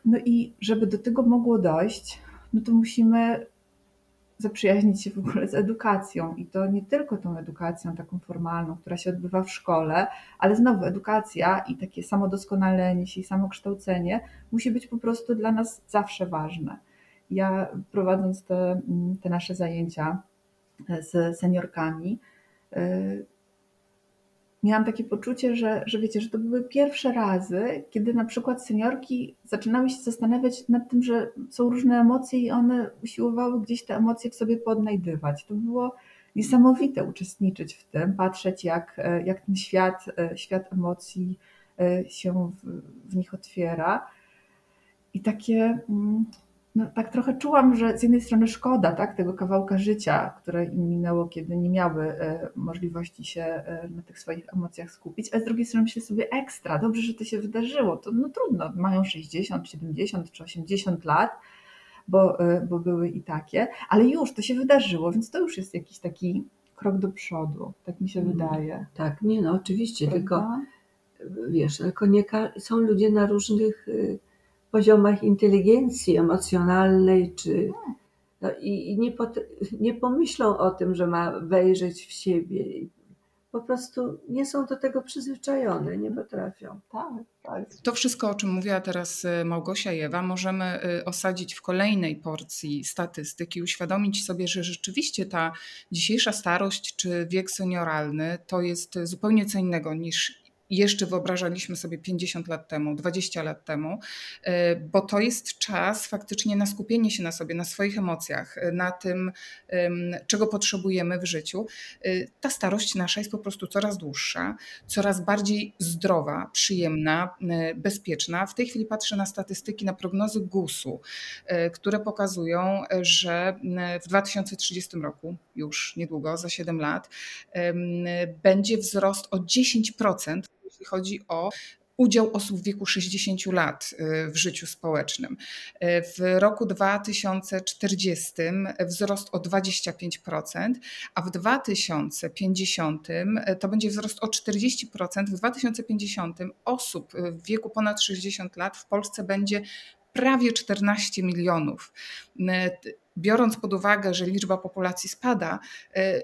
No i żeby do tego mogło dojść, no to musimy zaprzyjaźnić się w ogóle z edukacją i to nie tylko tą edukacją taką formalną, która się odbywa w szkole, ale znowu edukacja i takie samodoskonalenie się i samokształcenie musi być po prostu dla nas zawsze ważne. Ja prowadząc te, te nasze zajęcia z seniorkami, y, miałam takie poczucie, że, że wiecie, że to były pierwsze razy, kiedy na przykład seniorki zaczynały się zastanawiać nad tym, że są różne emocje i one usiłowały gdzieś te emocje w sobie podnajdywać. To było niesamowite uczestniczyć w tym, patrzeć jak, jak ten świat, świat emocji się w, w nich otwiera. I takie, no, tak trochę czułam, że z jednej strony szkoda tak, tego kawałka życia, które im minęło, kiedy nie miały e, możliwości się e, na tych swoich emocjach skupić, a z drugiej strony myślę sobie ekstra, dobrze, że to się wydarzyło. To no trudno, mają 60, 70 czy 80 lat, bo, e, bo były i takie, ale już to się wydarzyło, więc to już jest jakiś taki krok do przodu, tak mi się Mm. wydaje. Tak, nie no, oczywiście, Prawda? tylko wiesz, tylko nie są ludzie na różnych y, poziomach inteligencji emocjonalnej, czy no i, i nie, pot- nie pomyślą o tym, że ma wejrzeć w siebie. Po prostu nie są do tego przyzwyczajone, nie potrafią. Tak, tak. To wszystko, o czym mówiła teraz y, Małgosia i Ewa, możemy y, osadzić w kolejnej porcji statystyk i uświadomić sobie, że rzeczywiście ta dzisiejsza starość czy wiek senioralny to jest zupełnie co innego niż jeszcze wyobrażaliśmy sobie 50 lat temu, 20 lat temu, y, bo to jest czas faktycznie na skupienie się na sobie, na swoich emocjach, y, na tym, ym, czego potrzebujemy w życiu. Y, Ta starość nasza jest po prostu coraz dłuższa, coraz bardziej zdrowa, przyjemna, bezpieczna. W tej chwili patrzę na statystyki, na prognozy GUS-u, które pokazują, że w 2030 roku, już niedługo, za 7 lat, będzie wzrost o 10%, jeśli chodzi o udział osób w wieku 60 lat y, w życiu społecznym. Y, W roku 2040 wzrost o 25%, a w 2050 to będzie wzrost o 40%. W 2050 osób w wieku ponad 60 lat w Polsce będzie prawie 14 milionów. Y, Biorąc pod uwagę, że liczba populacji spada, y,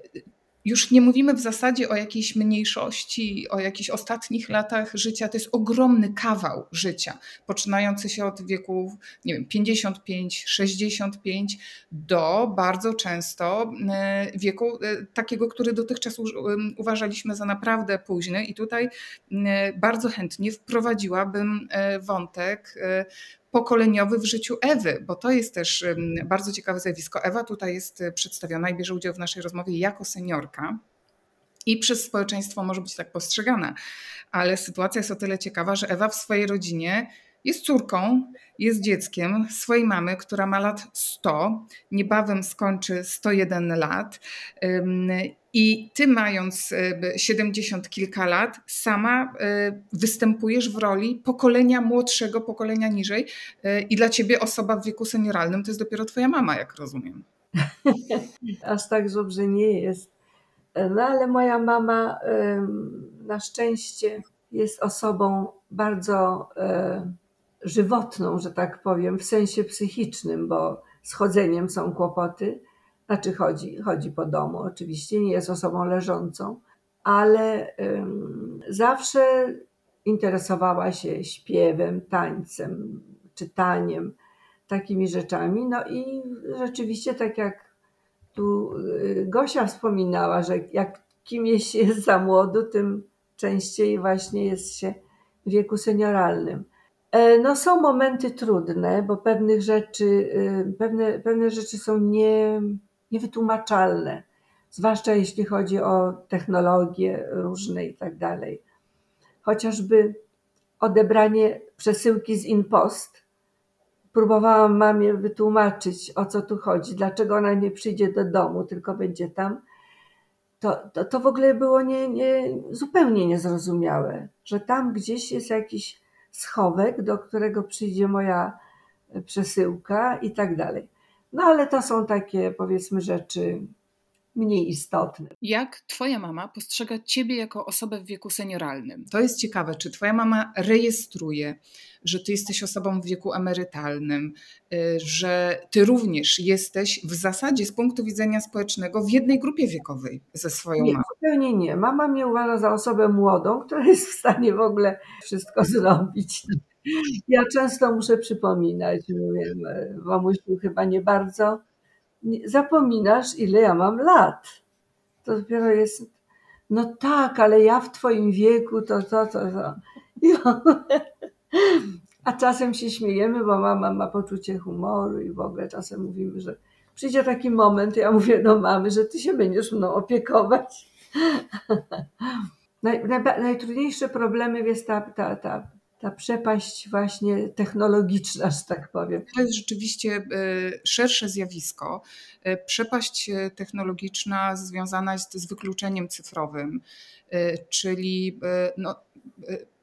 już nie mówimy w zasadzie o jakiejś mniejszości, o jakichś ostatnich latach życia. To jest ogromny kawał życia, poczynający się od wieku, nie wiem, 55, 65 do bardzo często e, wieku e, takiego, który dotychczas uważaliśmy za naprawdę późny. I tutaj e, bardzo chętnie wprowadziłabym wątek pokoleniowy w życiu Ewy, bo to jest też bardzo ciekawe zjawisko. Ewa tutaj jest e, przedstawiona i bierze udział w naszej rozmowie jako seniorka. I przez społeczeństwo może być tak postrzegana, ale sytuacja jest o tyle ciekawa, że Ewa w swojej rodzinie jest córką, jest dzieckiem swojej mamy, która ma lat 100, niebawem skończy 101 lat. I ty, mając y, 70 kilka lat, sama y, występujesz w roli pokolenia młodszego, pokolenia niżej. y, I dla ciebie osoba w wieku senioralnym to jest dopiero twoja mama, jak rozumiem. Aż tak dobrze nie jest. No ale moja mama na szczęście jest osobą bardzo e, żywotną, że tak powiem, w sensie psychicznym, bo z chodzeniem są kłopoty. Znaczy chodzi, chodzi po domu oczywiście, nie jest osobą leżącą, ale em, zawsze interesowała się śpiewem, tańcem, czytaniem, takimi rzeczami. No i rzeczywiście tak jak tu y, Gosia wspominała, że jak kim jest, jest za młodu, tym częściej właśnie jest się w wieku senioralnym. E, no są momenty trudne, bo pewnych rzeczy, y, pewne, pewne rzeczy są nie, niewytłumaczalne, zwłaszcza jeśli chodzi o technologie różne i tak dalej. Chociażby odebranie przesyłki z InPost. Próbowałam mamie wytłumaczyć, o co tu chodzi, dlaczego ona nie przyjdzie do domu, tylko będzie tam. To, to, to w ogóle było nie, nie, zupełnie niezrozumiałe, że tam gdzieś jest jakiś schowek, do którego przyjdzie moja przesyłka i tak dalej. No ale to są takie, powiedzmy, rzeczy mniej istotne. Jak Twoja mama postrzega Ciebie jako osobę w wieku senioralnym? To jest ciekawe, czy Twoja mama rejestruje, że Ty jesteś osobą w wieku emerytalnym, y, że Ty również jesteś w zasadzie z punktu widzenia społecznego w jednej grupie wiekowej ze swoją Nie, mamą. zupełnie nie. Mama mnie uważa za osobę młodą, która jest w stanie w ogóle wszystko zrobić. Ja często muszę przypominać, mówię, mamusiu, chyba nie bardzo zapominasz, ile ja mam lat. To dopiero jest, no tak, ale ja w twoim wieku to, to, to, to. I a czasem się śmiejemy, bo mama ma poczucie humoru i w ogóle czasem mówimy, że przyjdzie taki moment, ja mówię do mamy, że ty się będziesz mną opiekować. Naj, najba- najtrudniejsze problemem jest ta, ta, ta, ta przepaść właśnie technologiczna, że tak powiem. To jest rzeczywiście e, szersze zjawisko. E, Przepaść e, technologiczna związana jest z wykluczeniem cyfrowym, czyli no,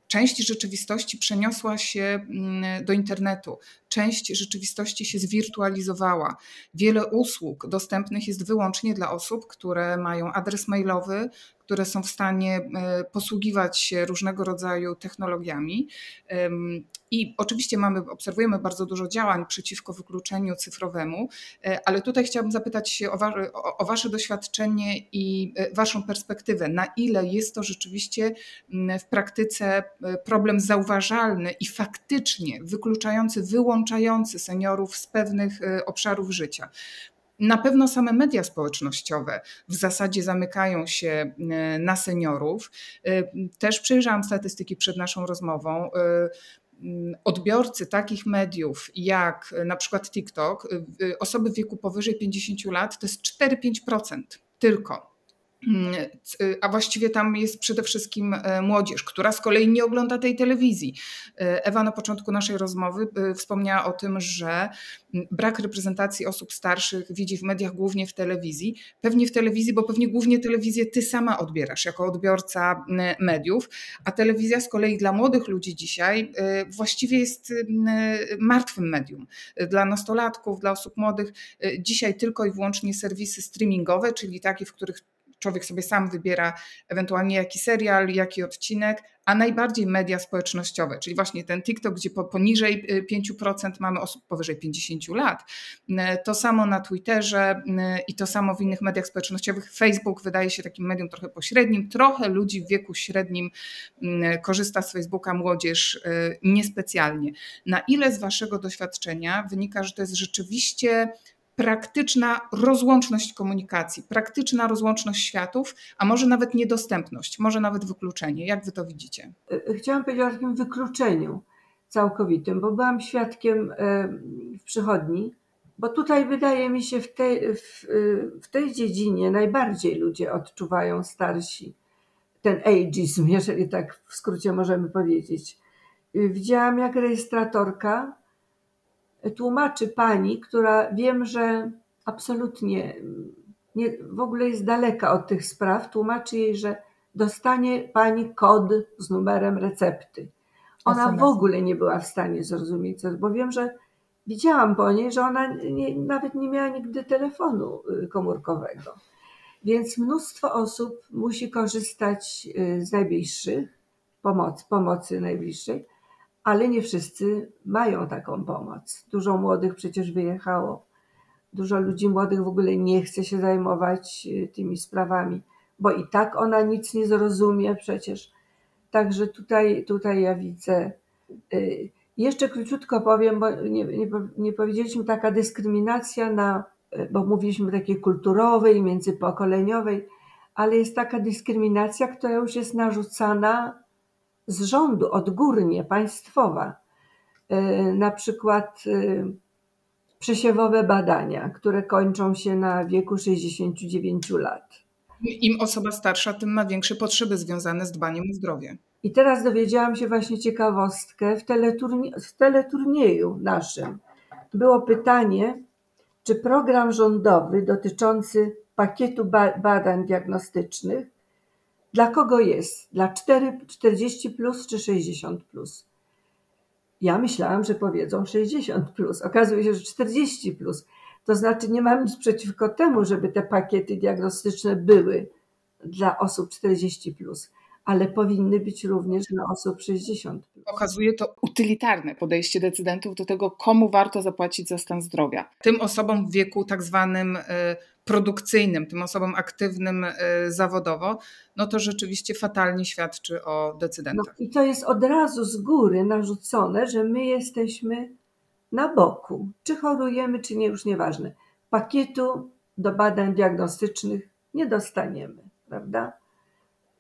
część rzeczywistości przeniosła się mm, do internetu, część rzeczywistości się zwirtualizowała. Wiele usług dostępnych jest wyłącznie dla osób, które mają adres mailowy, które są w stanie e, posługiwać się różnego rodzaju technologiami. I oczywiście mamy, obserwujemy bardzo dużo działań przeciwko wykluczeniu cyfrowemu, e, ale tutaj chciałabym zapytać się o, wa- o, Wasze doświadczenie i e, Waszą perspektywę. Na ile jest to rzeczywiście w praktyce problem zauważalny i faktycznie wykluczający, wyłączający seniorów z pewnych obszarów życia? Na pewno same media społecznościowe w zasadzie zamykają się e, na seniorów. E, Też przejrzałam statystyki przed naszą rozmową. E, Odbiorcy takich mediów jak na przykład TikTok, osoby w wieku powyżej 50 lat to jest 4-5% tylko. Mm, A właściwie tam jest przede wszystkim e, młodzież, która z kolei nie ogląda tej telewizji. E, Ewa na początku naszej rozmowy e, wspomniała o tym, że m, brak reprezentacji osób starszych widzi w mediach głównie w telewizji. Pewnie w telewizji, bo pewnie głównie telewizję ty sama odbierasz jako odbiorca mediów, a telewizja z kolei dla młodych ludzi dzisiaj właściwie jest martwym medium. Dla nastolatków, dla osób młodych dzisiaj tylko i wyłącznie serwisy streamingowe, czyli takie, w których człowiek sobie sam wybiera ewentualnie jaki serial, jaki odcinek, a najbardziej media społecznościowe, czyli właśnie ten TikTok, gdzie po, poniżej y, 5% mamy osób powyżej 50 lat. Y, To samo na Twitterze y, i to samo w innych mediach społecznościowych. Facebook wydaje się takim medium trochę pośrednim. Trochę ludzi w wieku średnim y, korzysta z Facebooka, młodzież y, niespecjalnie. Na ile z Waszego doświadczenia wynika, że to jest rzeczywiście praktyczna rozłączność komunikacji, praktyczna rozłączność światów, a może nawet niedostępność, może nawet wykluczenie. Jak wy to widzicie? Y, Chciałam powiedzieć o takim wykluczeniu całkowitym, bo byłam świadkiem e, w przychodni, bo tutaj wydaje mi się w tej, w, y, w tej dziedzinie najbardziej ludzie odczuwają starsi ten ageism, jeżeli tak w skrócie możemy powiedzieć. Widziałam, jak rejestratorka tłumaczy pani, która wiem, że absolutnie nie, w ogóle jest daleka od tych spraw, tłumaczy jej, że dostanie pani kod z numerem recepty. Ona SMS. w ogóle nie była w stanie zrozumieć, bo wiem, że widziałam po niej, że ona nie, nawet nie miała nigdy telefonu y, komórkowego. Więc mnóstwo osób musi korzystać y, z najbliższych, pomoc, pomocy najbliższej, ale nie wszyscy mają taką pomoc. Dużo młodych przecież wyjechało. Dużo ludzi młodych w ogóle nie chce się zajmować y, tymi sprawami, bo i tak ona nic nie zrozumie przecież. Także tutaj, tutaj ja widzę. y, Jeszcze króciutko powiem, bo nie, nie, nie powiedzieliśmy, taka dyskryminacja na bo mówiliśmy takiej kulturowej, międzypokoleniowej, ale jest taka dyskryminacja, która już jest narzucana z rządu, odgórnie, państwowa. Na przykład przesiewowe badania, które kończą się na wieku 69 lat. Im osoba starsza, tym ma większe potrzeby związane z dbaniem o zdrowie. I teraz dowiedziałam się właśnie ciekawostkę w, teleturnie, w teleturnieju naszym. Było pytanie, czy program rządowy dotyczący pakietu badań diagnostycznych dla kogo jest? Dla 4, 40 plus czy 60 plus? Ja myślałam, że powiedzą 60 plus. Okazuje się, że 40 plus. To znaczy, nie mam nic przeciwko temu, żeby te pakiety diagnostyczne były dla osób 40 plus ale powinny być również dla osób 60. Pokazuje to utylitarne podejście decydentów do tego, komu warto zapłacić za stan zdrowia. Tym osobom w wieku tak zwanym e, produkcyjnym, tym osobom aktywnym e, zawodowo, no to rzeczywiście fatalnie świadczy o decydentach. No I to jest od razu z góry narzucone, że my jesteśmy na boku. Czy chorujemy, czy nie, już nieważne. Pakietu do badań diagnostycznych nie dostaniemy, prawda?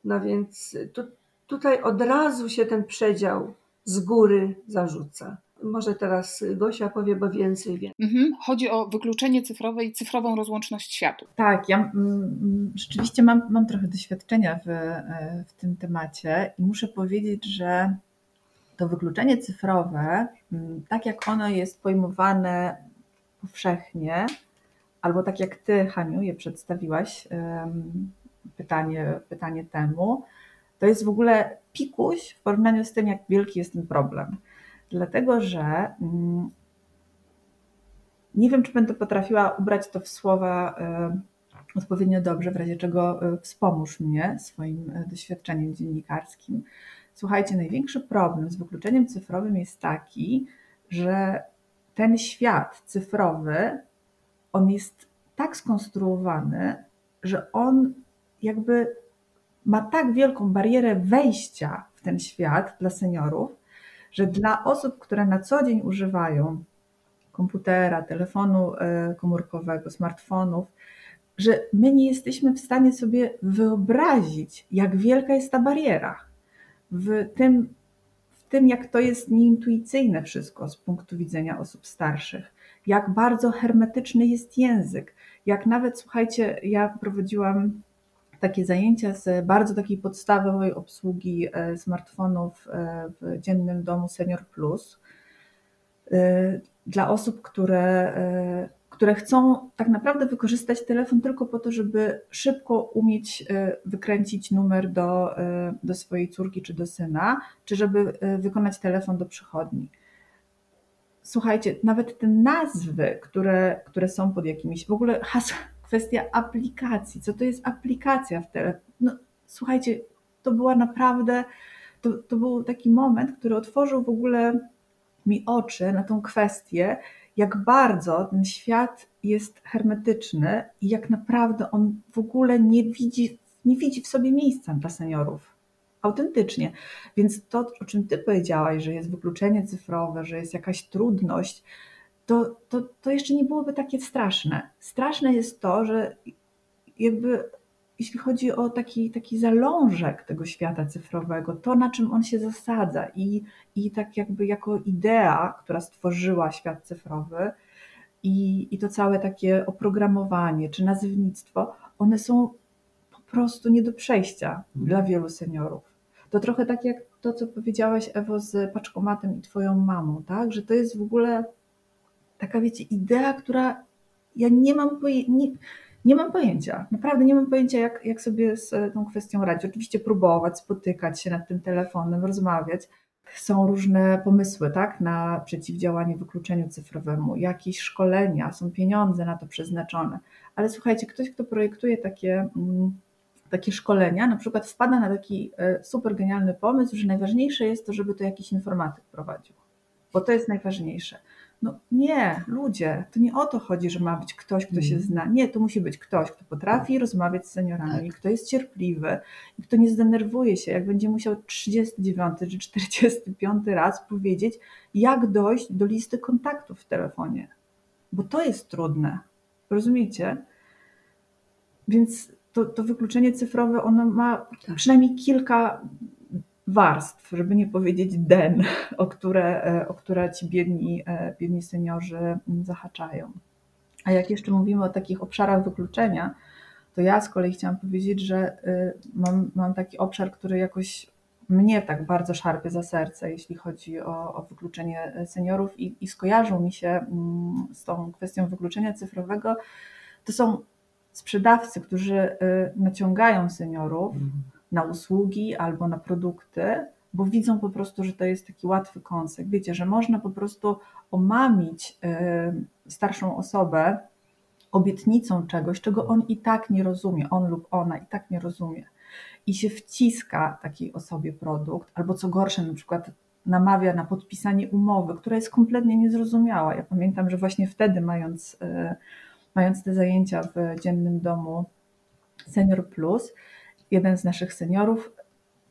No więc tu, tutaj od razu się ten przedział z góry zarzuca. Może teraz Gosia powie, bo więcej wiem. Mhm. Chodzi o wykluczenie cyfrowe i cyfrową rozłączność światu. Tak, ja mm, mm, rzeczywiście mam, mam trochę doświadczenia w, e, w tym temacie i muszę powiedzieć, że to wykluczenie cyfrowe, mm, tak jak ono jest pojmowane powszechnie, albo tak jak ty, Haniu, je przedstawiłaś, pytanie, pytanie temu, to jest w ogóle pikuś w porównaniu z tym, jak wielki jest ten problem. Dlatego, że mm, nie wiem, czy będę potrafiła ubrać to w słowa e, odpowiednio dobrze, w razie czego e, wspomóż mnie swoim e, doświadczeniem dziennikarskim. Słuchajcie, największy problem z wykluczeniem cyfrowym jest taki, że ten świat cyfrowy, on jest tak skonstruowany, że on jakby ma tak wielką barierę wejścia w ten świat dla seniorów, że dla osób, które na co dzień używają komputera, telefonu e, komórkowego, smartfonów, że my nie jesteśmy w stanie sobie wyobrazić, jak wielka jest ta bariera. W tym, w tym, jak to jest nieintuicyjne wszystko z punktu widzenia osób starszych, jak bardzo hermetyczny jest język, jak nawet, słuchajcie, ja prowadziłam takie zajęcia z bardzo takiej podstawowej obsługi e, smartfonów e, w dziennym domu Senior Plus e, dla osób, które, które chcą tak naprawdę wykorzystać telefon tylko po to, żeby szybko umieć wykręcić numer do, do swojej córki czy do syna, czy żeby wykonać telefon do przychodni. Słuchajcie, nawet te nazwy, które, które są pod jakimiś, w ogóle hasła, kwestia aplikacji. Co to jest aplikacja w telefonie? No, słuchajcie, to była naprawdę, to, to był taki moment, który otworzył w ogóle mi oczy na tą kwestię, jak bardzo ten świat jest hermetyczny i jak naprawdę on w ogóle nie widzi, nie widzi w sobie miejsca dla seniorów. Autentycznie. Więc to, o czym Ty powiedziałaś, że jest wykluczenie cyfrowe, że jest jakaś trudność, to, to, to jeszcze nie byłoby takie straszne. Straszne jest to, że jakby jeśli chodzi o taki, taki zalążek tego świata cyfrowego, to na czym on się zasadza i, i tak jakby jako idea, która stworzyła świat cyfrowy i, i to całe takie oprogramowanie czy nazywnictwo, one są po prostu nie do przejścia dla wielu seniorów. To trochę tak jak to, co powiedziałaś Ewo z paczkomatem i twoją mamą, tak? że to jest w ogóle taka, wiecie, idea, która ja nie mam, poje, nie, nie mam pojęcia, naprawdę nie mam pojęcia, jak, jak sobie z tą kwestią radzić. Oczywiście próbować, spotykać się nad tym telefonem, rozmawiać. Są różne pomysły tak, na przeciwdziałanie wykluczeniu cyfrowemu, jakieś szkolenia, są pieniądze na to przeznaczone. Ale słuchajcie, ktoś, kto projektuje takie, mm, takie szkolenia, na przykład wpada na taki e, super genialny pomysł, że najważniejsze jest to, żeby to jakiś informatyk prowadził, bo to jest najważniejsze. No nie, ludzie, to nie o to chodzi, że ma być ktoś, kto się mhm. zna. Nie, to musi być ktoś, kto potrafi rozmawiać z seniorami, tak. kto jest cierpliwy i kto nie zdenerwuje się, jak będzie musiał 39 czy 45 raz powiedzieć, jak dojść do listy kontaktów w telefonie. Bo to jest trudne. Rozumiecie? Więc to, to wykluczenie cyfrowe, ono ma Tak. przynajmniej kilka warstw, żeby nie powiedzieć den, o które, e, o które ci biedni, e, biedni seniorzy zahaczają. A jak jeszcze mówimy o takich obszarach wykluczenia, to ja z kolei chciałam powiedzieć, że y, mam, mam taki obszar, który jakoś mnie tak bardzo szarpie za serce, jeśli chodzi o, o wykluczenie seniorów i, i skojarzył mi się mm, z tą kwestią wykluczenia cyfrowego. To są sprzedawcy, którzy y, naciągają seniorów na usługi albo na produkty, bo widzą po prostu, że to jest taki łatwy kąsek. Wiecie, że można po prostu omamić y, starszą osobę obietnicą czegoś, czego on i tak nie rozumie, on lub ona i tak nie rozumie. I się wciska takiej osobie produkt, albo co gorsze, na przykład namawia na podpisanie umowy, która jest kompletnie niezrozumiała. Ja pamiętam, że właśnie wtedy, mając, y, mając te zajęcia w dziennym domu Senior Plus, jeden z naszych seniorów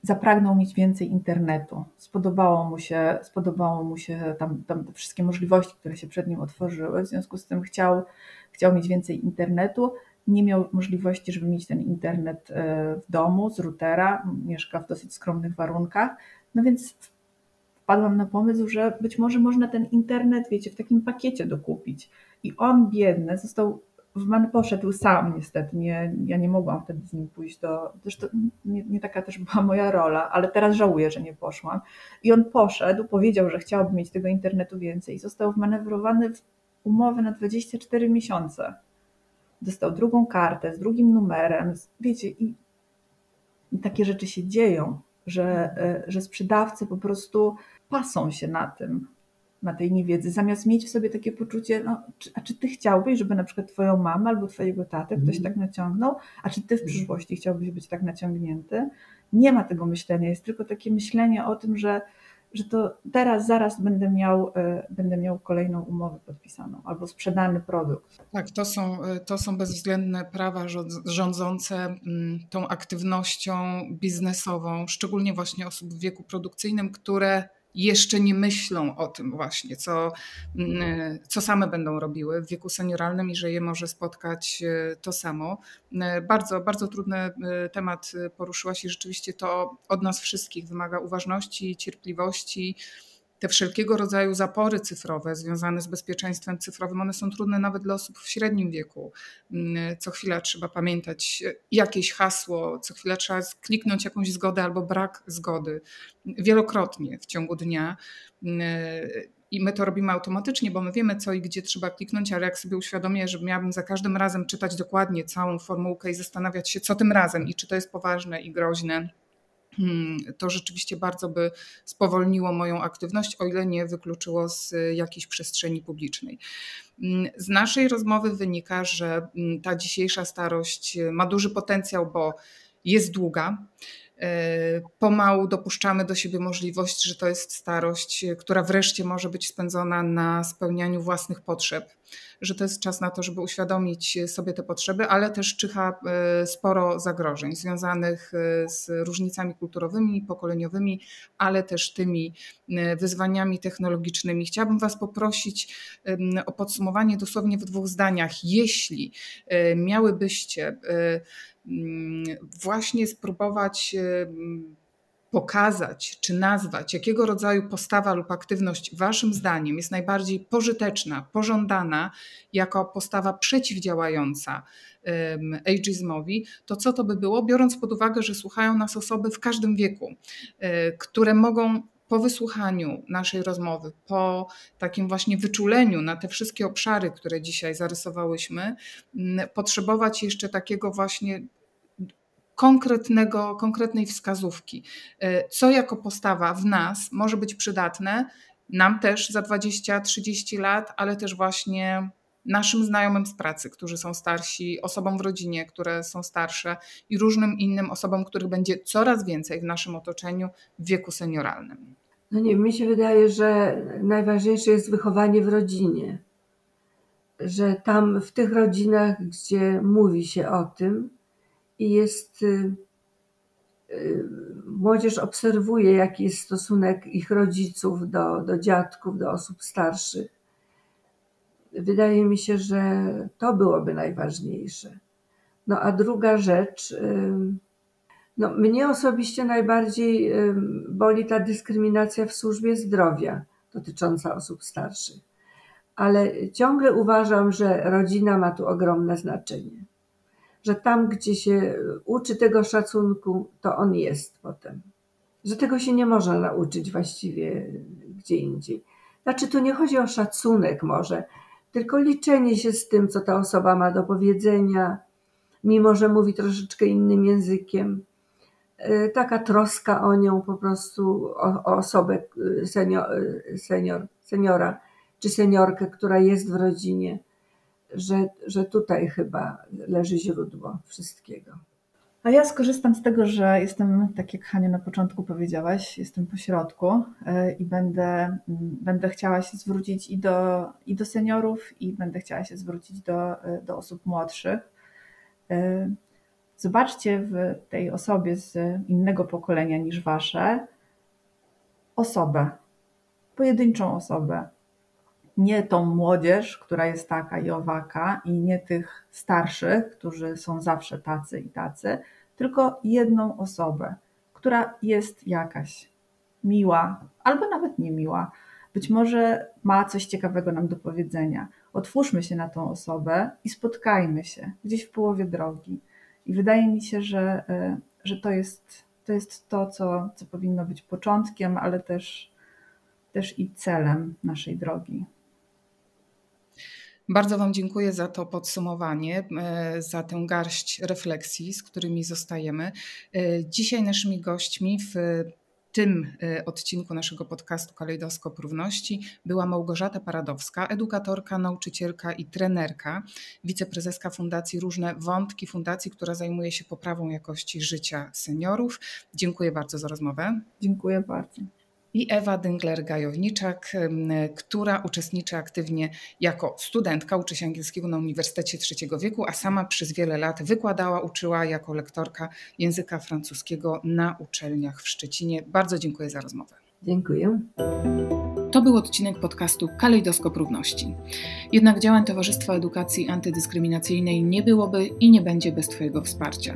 zapragnął mieć więcej internetu. Spodobało mu się, spodobało mu się tam, tam te wszystkie możliwości, które się przed nim otworzyły. W związku z tym chciał, chciał mieć więcej internetu. Nie miał możliwości, żeby mieć ten internet e, w domu z routera. Mieszka w dosyć skromnych warunkach. No więc wpadłam na pomysł, że być może można ten internet, wiecie, w takim pakiecie dokupić. I on biedny został w Man poszedł sam niestety, nie, ja nie mogłam wtedy z nim pójść do, zresztą nie, nie, taka też była moja rola, ale teraz żałuję, że nie poszłam. I on poszedł, powiedział, że chciałby mieć tego internetu więcej i został wmanewrowany w umowę na 24 miesiące. Dostał drugą kartę z drugim numerem, wiecie, i, i takie rzeczy się dzieją, że, e, że sprzedawcy po prostu pasą się na tym, na tej niewiedzy, zamiast mieć w sobie takie poczucie, no, czy, a czy ty chciałbyś, żeby na przykład twoją mamę albo twojego tatę ktoś Mhm. tak naciągnął, a czy ty w przyszłości chciałbyś być tak naciągnięty? Nie ma tego myślenia, jest tylko takie myślenie o tym, że, że to teraz, zaraz będę miał, e, będę miał kolejną umowę podpisaną albo sprzedany produkt. Tak, to są, to są bezwzględne prawa rząd- rządzące mm, tą aktywnością biznesową, szczególnie właśnie osób w wieku produkcyjnym, które jeszcze nie myślą o tym właśnie, co, mm, co same będą robiły w wieku senioralnym i że je może spotkać e, to samo. E, Bardzo, bardzo trudny e, temat poruszyłaś i rzeczywiście to od nas wszystkich wymaga uważności, cierpliwości, te wszelkiego rodzaju zapory cyfrowe związane z bezpieczeństwem cyfrowym, one są trudne nawet dla osób w średnim wieku. Mm, Co chwila trzeba pamiętać e, jakieś hasło, co chwila trzeba kliknąć jakąś zgodę albo brak zgody wielokrotnie w ciągu dnia. Mm, I my to robimy automatycznie, bo my wiemy, co i gdzie trzeba kliknąć, ale jak sobie uświadomię, że miałabym za każdym razem czytać dokładnie całą formułkę i zastanawiać się, co tym razem i czy to jest poważne i groźne, to rzeczywiście bardzo by spowolniło moją aktywność, o ile nie wykluczyło z jakiejś przestrzeni publicznej. Hmm, Z naszej rozmowy wynika, że hmm, ta dzisiejsza starość ma duży potencjał, bo jest długa. E, Pomału dopuszczamy do siebie możliwość, że to jest starość, która wreszcie może być spędzona na spełnianiu własnych potrzeb, że to jest czas na to, żeby uświadomić sobie te potrzeby, ale też czyha sporo zagrożeń związanych z różnicami kulturowymi, pokoleniowymi, ale też tymi wyzwaniami technologicznymi. Chciałabym Was poprosić o podsumowanie dosłownie w dwóch zdaniach. Jeśli miałybyście właśnie spróbować pokazać czy nazwać, jakiego rodzaju postawa lub aktywność Waszym zdaniem jest najbardziej pożyteczna, pożądana jako postawa przeciwdziałająca em, ageizmowi, to co to by było, biorąc pod uwagę, że słuchają nas osoby w każdym wieku, e, które mogą po wysłuchaniu naszej rozmowy, po takim właśnie wyczuleniu na te wszystkie obszary, które dzisiaj zarysowałyśmy, potrzebować jeszcze takiego właśnie konkretnego, konkretnej wskazówki, e, co jako postawa w nas może być przydatne, nam też za 20-30 lat, ale też właśnie naszym znajomym z pracy, którzy są starsi, osobom w rodzinie, które są starsze i różnym innym osobom, których będzie coraz więcej w naszym otoczeniu w wieku senioralnym. No nie, mi się wydaje, że najważniejsze jest wychowanie w rodzinie. Że tam w tych rodzinach, gdzie mówi się o tym i jest. y, y, Młodzież obserwuje, jaki jest stosunek ich rodziców do, do dziadków, do osób starszych. Wydaje mi się, że to byłoby najważniejsze. No a druga rzecz, no mnie osobiście najbardziej boli ta dyskryminacja w służbie zdrowia dotycząca osób starszych. Ale ciągle uważam, że rodzina ma tu ogromne znaczenie. Że tam, gdzie się uczy tego szacunku, to on jest potem. Że tego się nie można nauczyć właściwie gdzie indziej. Znaczy, tu nie chodzi o szacunek może, tylko liczenie się z tym, co ta osoba ma do powiedzenia, mimo że mówi troszeczkę innym językiem. E, taka troska o nią po prostu, o, o osobę e, senior, e, senior, seniora czy seniorkę, która jest w rodzinie, że, że tutaj chyba leży źródło wszystkiego. A ja skorzystam z tego, że jestem, tak jak Hania na początku powiedziałaś, jestem po środku i będę, będę chciała się zwrócić i do, i do seniorów, i będę chciała się zwrócić do, do osób młodszych. Zobaczcie w tej osobie z innego pokolenia niż wasze osobę, pojedynczą osobę. Nie tą młodzież, która jest taka i owaka, i nie tych starszych, którzy są zawsze tacy i tacy, tylko jedną osobę, która jest jakaś miła, albo nawet niemiła. Być może ma coś ciekawego nam do powiedzenia. Otwórzmy się na tą osobę i spotkajmy się gdzieś w połowie drogi. I wydaje mi się, że, e, że to jest to, jest to co, co powinno być początkiem, ale też, też i celem naszej drogi. Bardzo Wam dziękuję za to podsumowanie, e, za tę garść refleksji, z którymi zostajemy. E, dzisiaj naszymi gośćmi w tym e, odcinku naszego podcastu Kalejdoskop Równości była Małgorzata Paradowska, edukatorka, nauczycielka i trenerka, wiceprezeska Fundacji Różne Wątki Fundacji, która zajmuje się poprawą jakości życia seniorów. Dziękuję bardzo za rozmowę. Dziękuję bardzo i Ewa Dyngler-Gajowniczak, która uczestniczy aktywnie jako studentka, uczy się angielskiego na Uniwersytecie Trzeciego Wieku, a sama przez wiele lat wykładała, uczyła jako lektorka języka francuskiego na uczelniach w Szczecinie. Bardzo dziękuję za rozmowę. Dziękuję. To był odcinek podcastu Kalejdoskop Równości. Jednak działań Towarzystwa Edukacji Antydyskryminacyjnej nie byłoby i nie będzie bez Twojego wsparcia.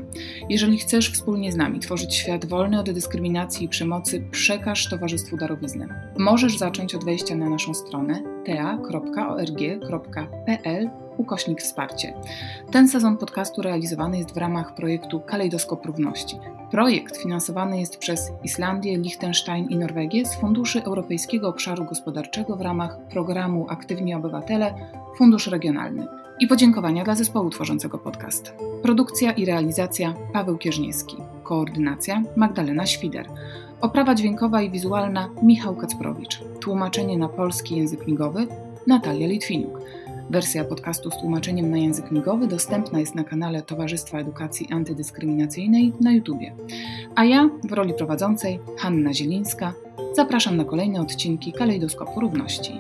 Jeżeli chcesz wspólnie z nami tworzyć świat wolny od dyskryminacji i przemocy, przekaż Towarzystwu darowiznę. Możesz zacząć od wejścia na naszą stronę ta.org.pl ukośnik wsparcie. Ten sezon podcastu realizowany jest w ramach projektu Kalejdoskop Równości. Projekt finansowany jest przez Islandię, Liechtenstein i Norwegię z Funduszy Europejskiego Obszaru Gospodarczego w ramach programu Aktywni Obywatele Fundusz Regionalny. I podziękowania dla zespołu tworzącego podcast. Produkcja i realizacja Paweł Kierzniewski. Koordynacja Magdalena Świder. Oprawa dźwiękowa i wizualna Michał Kacprowicz. Tłumaczenie na polski język migowy Natalia Litwiniuk. Wersja podcastu z tłumaczeniem na język migowy dostępna jest na kanale Towarzystwa Edukacji Antydyskryminacyjnej na YouTubie. A ja, w roli prowadzącej, Hanna Zielińska, zapraszam na kolejne odcinki Kalejdoskopu Równości.